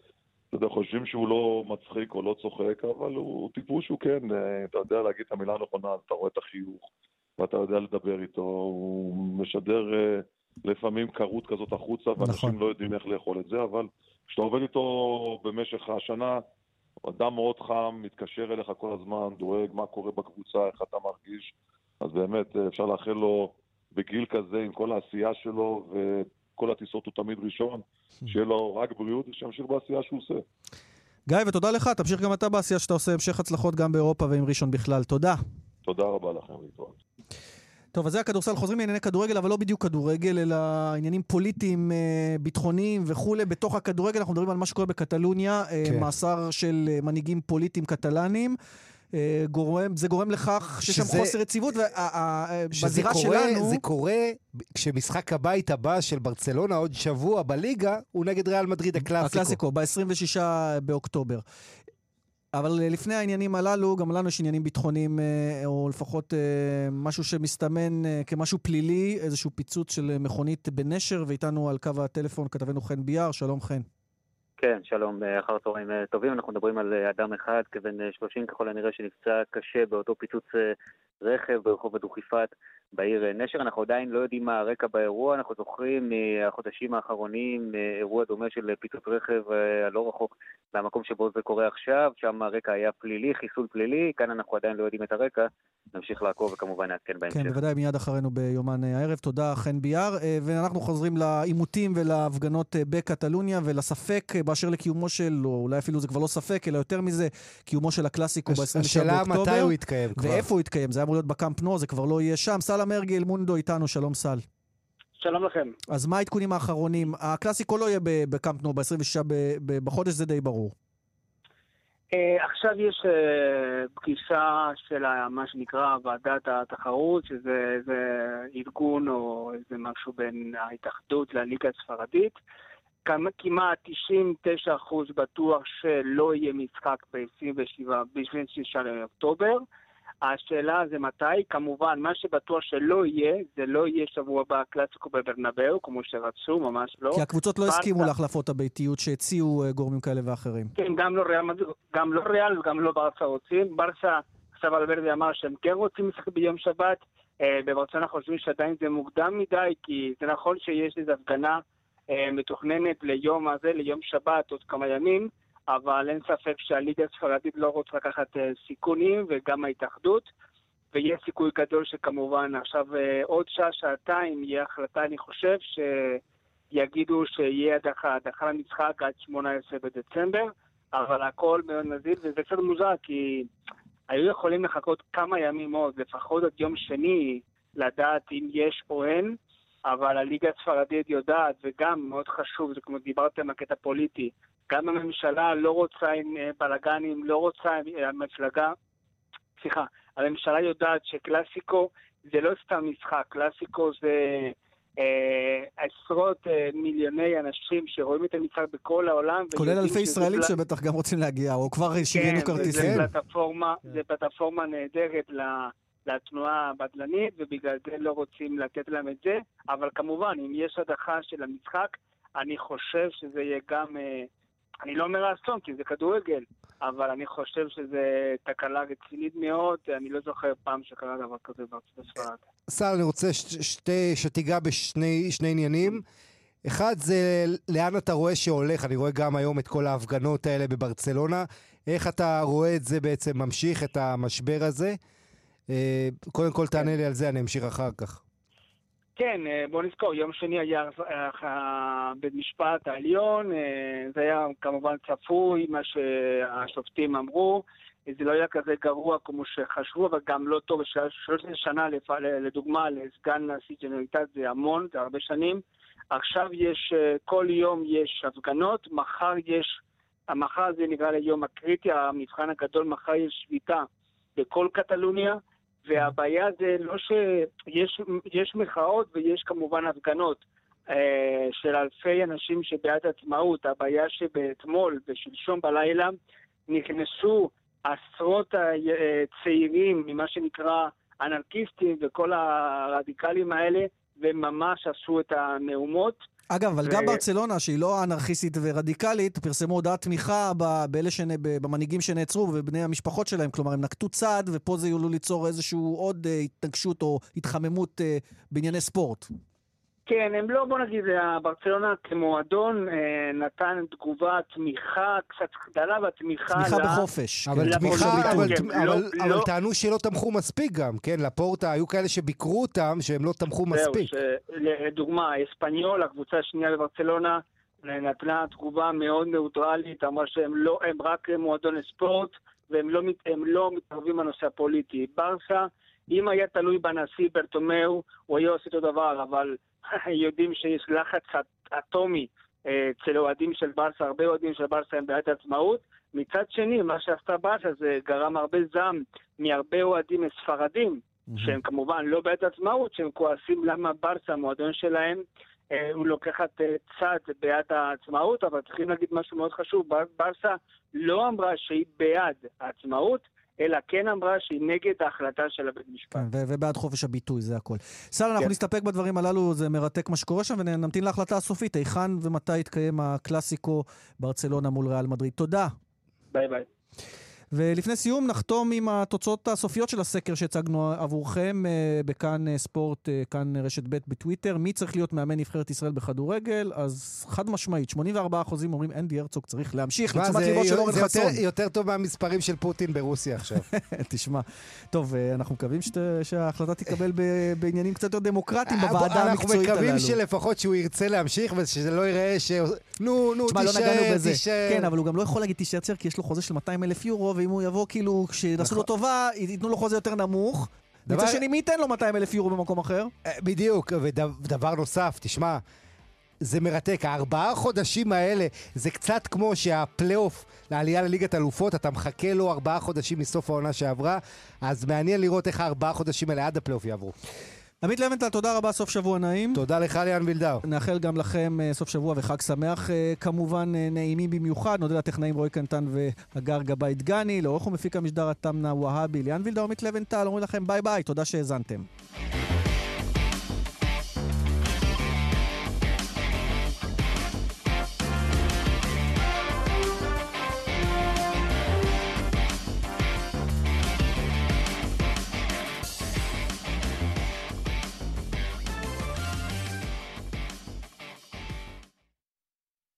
אתה יודע, חושבים שהוא לא מצחיק או לא צוחק, אבל הוא טיפוס שהוא כן, אה, אתה יודע להגיד את המילה הנכונה, אתה רואה את החיוך, ואתה יודע לדבר איתו, הוא משדר... לפעמים קרות כזאת החוצה, ואנשים נכון. לא יודעים איך לאכול את זה, אבל כשאתה עובד איתו במשך השנה, אדם מאוד חם, מתקשר אליך כל הזמן, דואג מה קורה בקבוצה, איך אתה מרגיש, אז באמת אפשר לאחל לו בגיל כזה, עם כל העשייה שלו, וכל הטיסות הוא תמיד ראשון, שיהיה לו רק בריאות ושימשיך בעשייה שהוא עושה. גיא, ותודה לך, תמשיך גם אתה בעשייה שאתה עושה, המשך הצלחות גם באירופה ועם ראשון בכלל. תודה. תודה רבה לכם, להתראות. טוב, אז זה הכדורסל. חוזרים לענייני כדורגל, אבל לא בדיוק כדורגל, אלא עניינים פוליטיים, אה, ביטחוניים וכולי. בתוך הכדורגל אנחנו מדברים על מה שקורה בקטלוניה, אה, כן. מאסר של אה, מנהיגים פוליטיים קטלניים. גורם, זה גורם לכך שיש שם חוסר יציבות, ובזירה שלנו... זה קורה כשמשחק הבית הבא של ברצלונה עוד שבוע בליגה, הוא נגד ריאל מדריד הקלאסיקו. הקלאסיקו, ב-26 באוקטובר. אבל אה, לפני העניינים הללו, גם לנו יש עניינים ביטחוניים, אה, או לפחות אה, משהו שמסתמן כמשהו פלילי, איזשהו פיצוץ של מכונית בנשר, ואיתנו על קו הטלפון כתבנו חן ביאר, שלום חן. כן, שלום, אחר צהריים טובים. אנחנו מדברים על אדם אחד, כבן 30 ככל הנראה, שנפצע קשה באותו פיצוץ רכב ברחוב הדוכיפת בעיר נשר. אנחנו עדיין לא יודעים מה הרקע באירוע, אנחנו זוכרים מהחודשים האחרונים אירוע דומה של פיצוץ רכב הלא רחוק למקום שבו זה קורה עכשיו, שם הרקע היה פלילי, חיסול פלילי, כאן אנחנו עדיין לא יודעים את הרקע, נמשיך לעקוב וכמובן נעדכן בהמשך. כן, בוודאי מיד אחרינו ביומן הערב. תודה, חן ביאר. ואנחנו חוזרים לעימותים ולהפגנות בקטלוניה ולספק באשר לקיומו של, או אולי אפילו זה כבר לא ספק, אלא יותר מזה, קיומו של הקלאסיקו ב-27 באוקטובר. השאלה מתי הוא יתקיים כבר. ואיפה הוא יתקיים, זה היה אמור להיות בקאמפ נו, זה כבר לא יהיה שם. סל אמרגי אלמונדו איתנו, שלום סל. שלום לכם. אז מה העדכונים האחרונים? הקלאסיקו לא יהיה בקאמפ נו ב-26 בחודש, זה די ברור. Uh, עכשיו יש uh, פגישה של מה שנקרא ועדת התחרות, שזה ארגון או איזה משהו בין ההתאחדות לליגה הספרדית. כמעט 99% בטוח שלא יהיה משחק ב-27 באוקטובר. השאלה זה מתי, כמובן, מה שבטוח שלא יהיה, זה לא יהיה שבוע הבא קלאסיקו בברנבאו, כמו שרצו, ממש לא. כי הקבוצות לא. הסכימו להחלפות הביתיות שהציעו uh, גורמים כאלה ואחרים. כן, גם לא ריאל, גם לא ריאל וגם לא ברסה רוצים. ברסה, עכשיו אלברדי אמר שהם כן רוצים לשחק ביום שבת. Uh, בברצונה חושבים שעדיין זה מוקדם מדי, כי זה נכון שיש איזו הפגנה uh, מתוכננת ליום הזה, ליום שבת, עוד כמה ימים. אבל אין ספק שהליגה הספרדית לא רוצה לקחת אה, סיכונים, וגם ההתאחדות. ויש סיכוי גדול שכמובן עכשיו אה, עוד שעה, שעתיים, יהיה החלטה, אני חושב, שיגידו שיהיה הדחה, הדחה למשחק עד 18 בדצמבר, אבל הכל מאוד נזיל, וזה קצת מוזר, כי היו יכולים לחכות כמה ימים עוד, לפחות עד יום שני, לדעת אם יש או אין, אבל הליגה הספרדית יודעת, וגם מאוד חשוב, זה כמו דיברתם על קטע פוליטי, גם הממשלה לא רוצה עם אה, בלאגנים, לא רוצה אה, המפלגה, סליחה, הממשלה יודעת שקלאסיקו זה לא סתם משחק, קלאסיקו זה אה, עשרות אה, מיליוני אנשים שרואים את המשחק בכל העולם. כולל אלפי ישראלים פל... שבטח גם רוצים להגיע, או כבר שריינו כן, כרטיסים. כן, פלטפורמה, כן. זה פלטפורמה נהדרת ל... לתנועה הבדלנית, ובגלל זה לא רוצים לתת להם את זה. אבל כמובן, אם יש הדחה של המשחק, אני חושב שזה יהיה גם אה, אני לא אומר אסון, כי זה כדורגל, אבל אני חושב שזו תקלה רצינית מאוד, אני לא זוכר פעם שקרה דבר כזה הספרד. סל, אני רוצה שתיגע בשני עניינים. אחד זה לאן אתה רואה שהולך, אני רואה גם היום את כל ההפגנות האלה בברצלונה. איך אתה רואה את זה בעצם ממשיך, את המשבר הזה? אה, קודם כל תענה לי על זה, אני אמשיך אחר כך. כן, אה, בוא נזכור, יום שני היה אה, בית משפט העליון, אה, זה היה כמובן צפוי, מה שהשופטים אמרו, זה לא היה כזה גרוע כמו שחשבו, אבל גם לא טוב, 13 שנה לדוגמה לסגן נשיא ג'נרליטת זה המון, זה הרבה שנים. עכשיו יש, כל יום יש הפגנות, מחר יש, מחר זה נקרא ליום הקריטי, המבחן הגדול, מחר יש שביתה בכל קטלוניה. והבעיה זה לא שיש מחאות ויש כמובן הפגנות אה, של אלפי אנשים שבעד עצמאות. הבעיה שבאתמול ושלשום בלילה נכנסו עשרות אה, ממה שנקרא אנרכיסטים וכל הרדיקלים האלה, וממש עשו את המהומות. אגב, אבל ו... גם ברצלונה, שהיא לא אנרכיסטית ורדיקלית, פרסמו הודעת תמיכה באלה שנ... במנהיגים שנעצרו ובבני המשפחות שלהם. כלומר, הם נקטו צעד, ופה זה יוכלו ליצור איזושהי עוד uh, התנגשות או התחממות uh, בענייני ספורט. כן, הם לא, בוא נגיד, ברצלונה כמועדון אה, נתן תגובה, תמיכה קצת גדלה והתמיכה... תמיכה ל... בחופש. אבל כן. תמיכה, אבל, כן. אבל, לא, אבל לא... טענו שלא תמכו מספיק גם, כן? לפורטה, היו כאלה שביקרו אותם שהם לא תמכו מספיק. זהו, לדוגמה, אספניול, הקבוצה השנייה בברצלונה, נתנה תגובה מאוד נאוטרלית, אמרה שהם לא, הם רק מועדון לספורט, והם לא, לא מתערבים בנושא הפוליטי. ברסה, אם היה תלוי בנשיא ברטומאו, הוא היה עושה אותו דבר, אבל יודעים שיש לחץ אטומי אה, אצל אוהדים של ברסה, הרבה אוהדים של ברסה הם בעד עצמאות. מצד שני, מה שעשתה ברסה זה גרם הרבה זעם מהרבה אוהדים ספרדים, mm-hmm. שהם כמובן לא בעד עצמאות, שהם כועסים למה ברסה, המועדון שלהם, אה, הוא לוקחת אה, צד בעד העצמאות, אבל צריכים להגיד משהו מאוד חשוב, ברסה לא אמרה שהיא בעד העצמאות, אלא כן אמרה שהיא נגד ההחלטה של הבית משפט. כן, ובעד חופש הביטוי, זה הכל. סל, אנחנו כן. נסתפק בדברים הללו, זה מרתק מה שקורה שם, ונמתין להחלטה הסופית, היכן ומתי יתקיים הקלאסיקו ברצלונה מול ריאל מדריד. תודה. ביי ביי. ולפני סיום נחתום עם התוצאות הסופיות של הסקר שהצגנו עבורכם אה, בכאן אה, ספורט, אה, כאן רשת ב' בטוויטר. מי צריך להיות מאמן נבחרת ישראל בכדורגל? אז חד משמעית, 84% אומרים אנדי הרצוג צריך להמשיך לתשומת ליבו של אורן חסון. זה יותר טוב מהמספרים של פוטין ברוסיה עכשיו. תשמע, טוב, אנחנו מקווים שההחלטה תתקבל בעניינים קצת יותר דמוקרטיים בוועדה המקצועית הללו. אנחנו מקווים שלפחות שהוא ירצה להמשיך ושזה לא ייראה ש... נו, נו, לא תישאר, תישאר. כן, אבל הוא גם לא יכול להגיד תישאר, כי יש לו חוזה של 200 אלף יורו, ואם הוא יבוא, כאילו, כשיעשו לו נכון. טובה, ייתנו לו חוזה יותר נמוך. מצד שני, מי ייתן לו 200 אלף יורו במקום אחר? אה, בדיוק, ודבר נוסף, תשמע, זה מרתק. הארבעה חודשים האלה, זה קצת כמו שהפלייאוף לעלייה לליגת אלופות, אתה מחכה לו ארבעה חודשים מסוף העונה שעברה, אז מעניין לראות איך הארבעה חודשים האלה עד הפלייאוף יעברו. עמית לבנטל, תודה רבה, סוף שבוע נעים. תודה לך, ליאן וילדאו. נאחל גם לכם אה, סוף שבוע וחג שמח, אה, כמובן אה, נעימים במיוחד. נודה לטכנאים רועי קנטן והגר גבאי דגני, לעורך ומפיק המשדר התמנה והבי, ליאן וילדאו, עמית לבנטל, אומרים לכם ביי ביי, תודה שהאזנתם.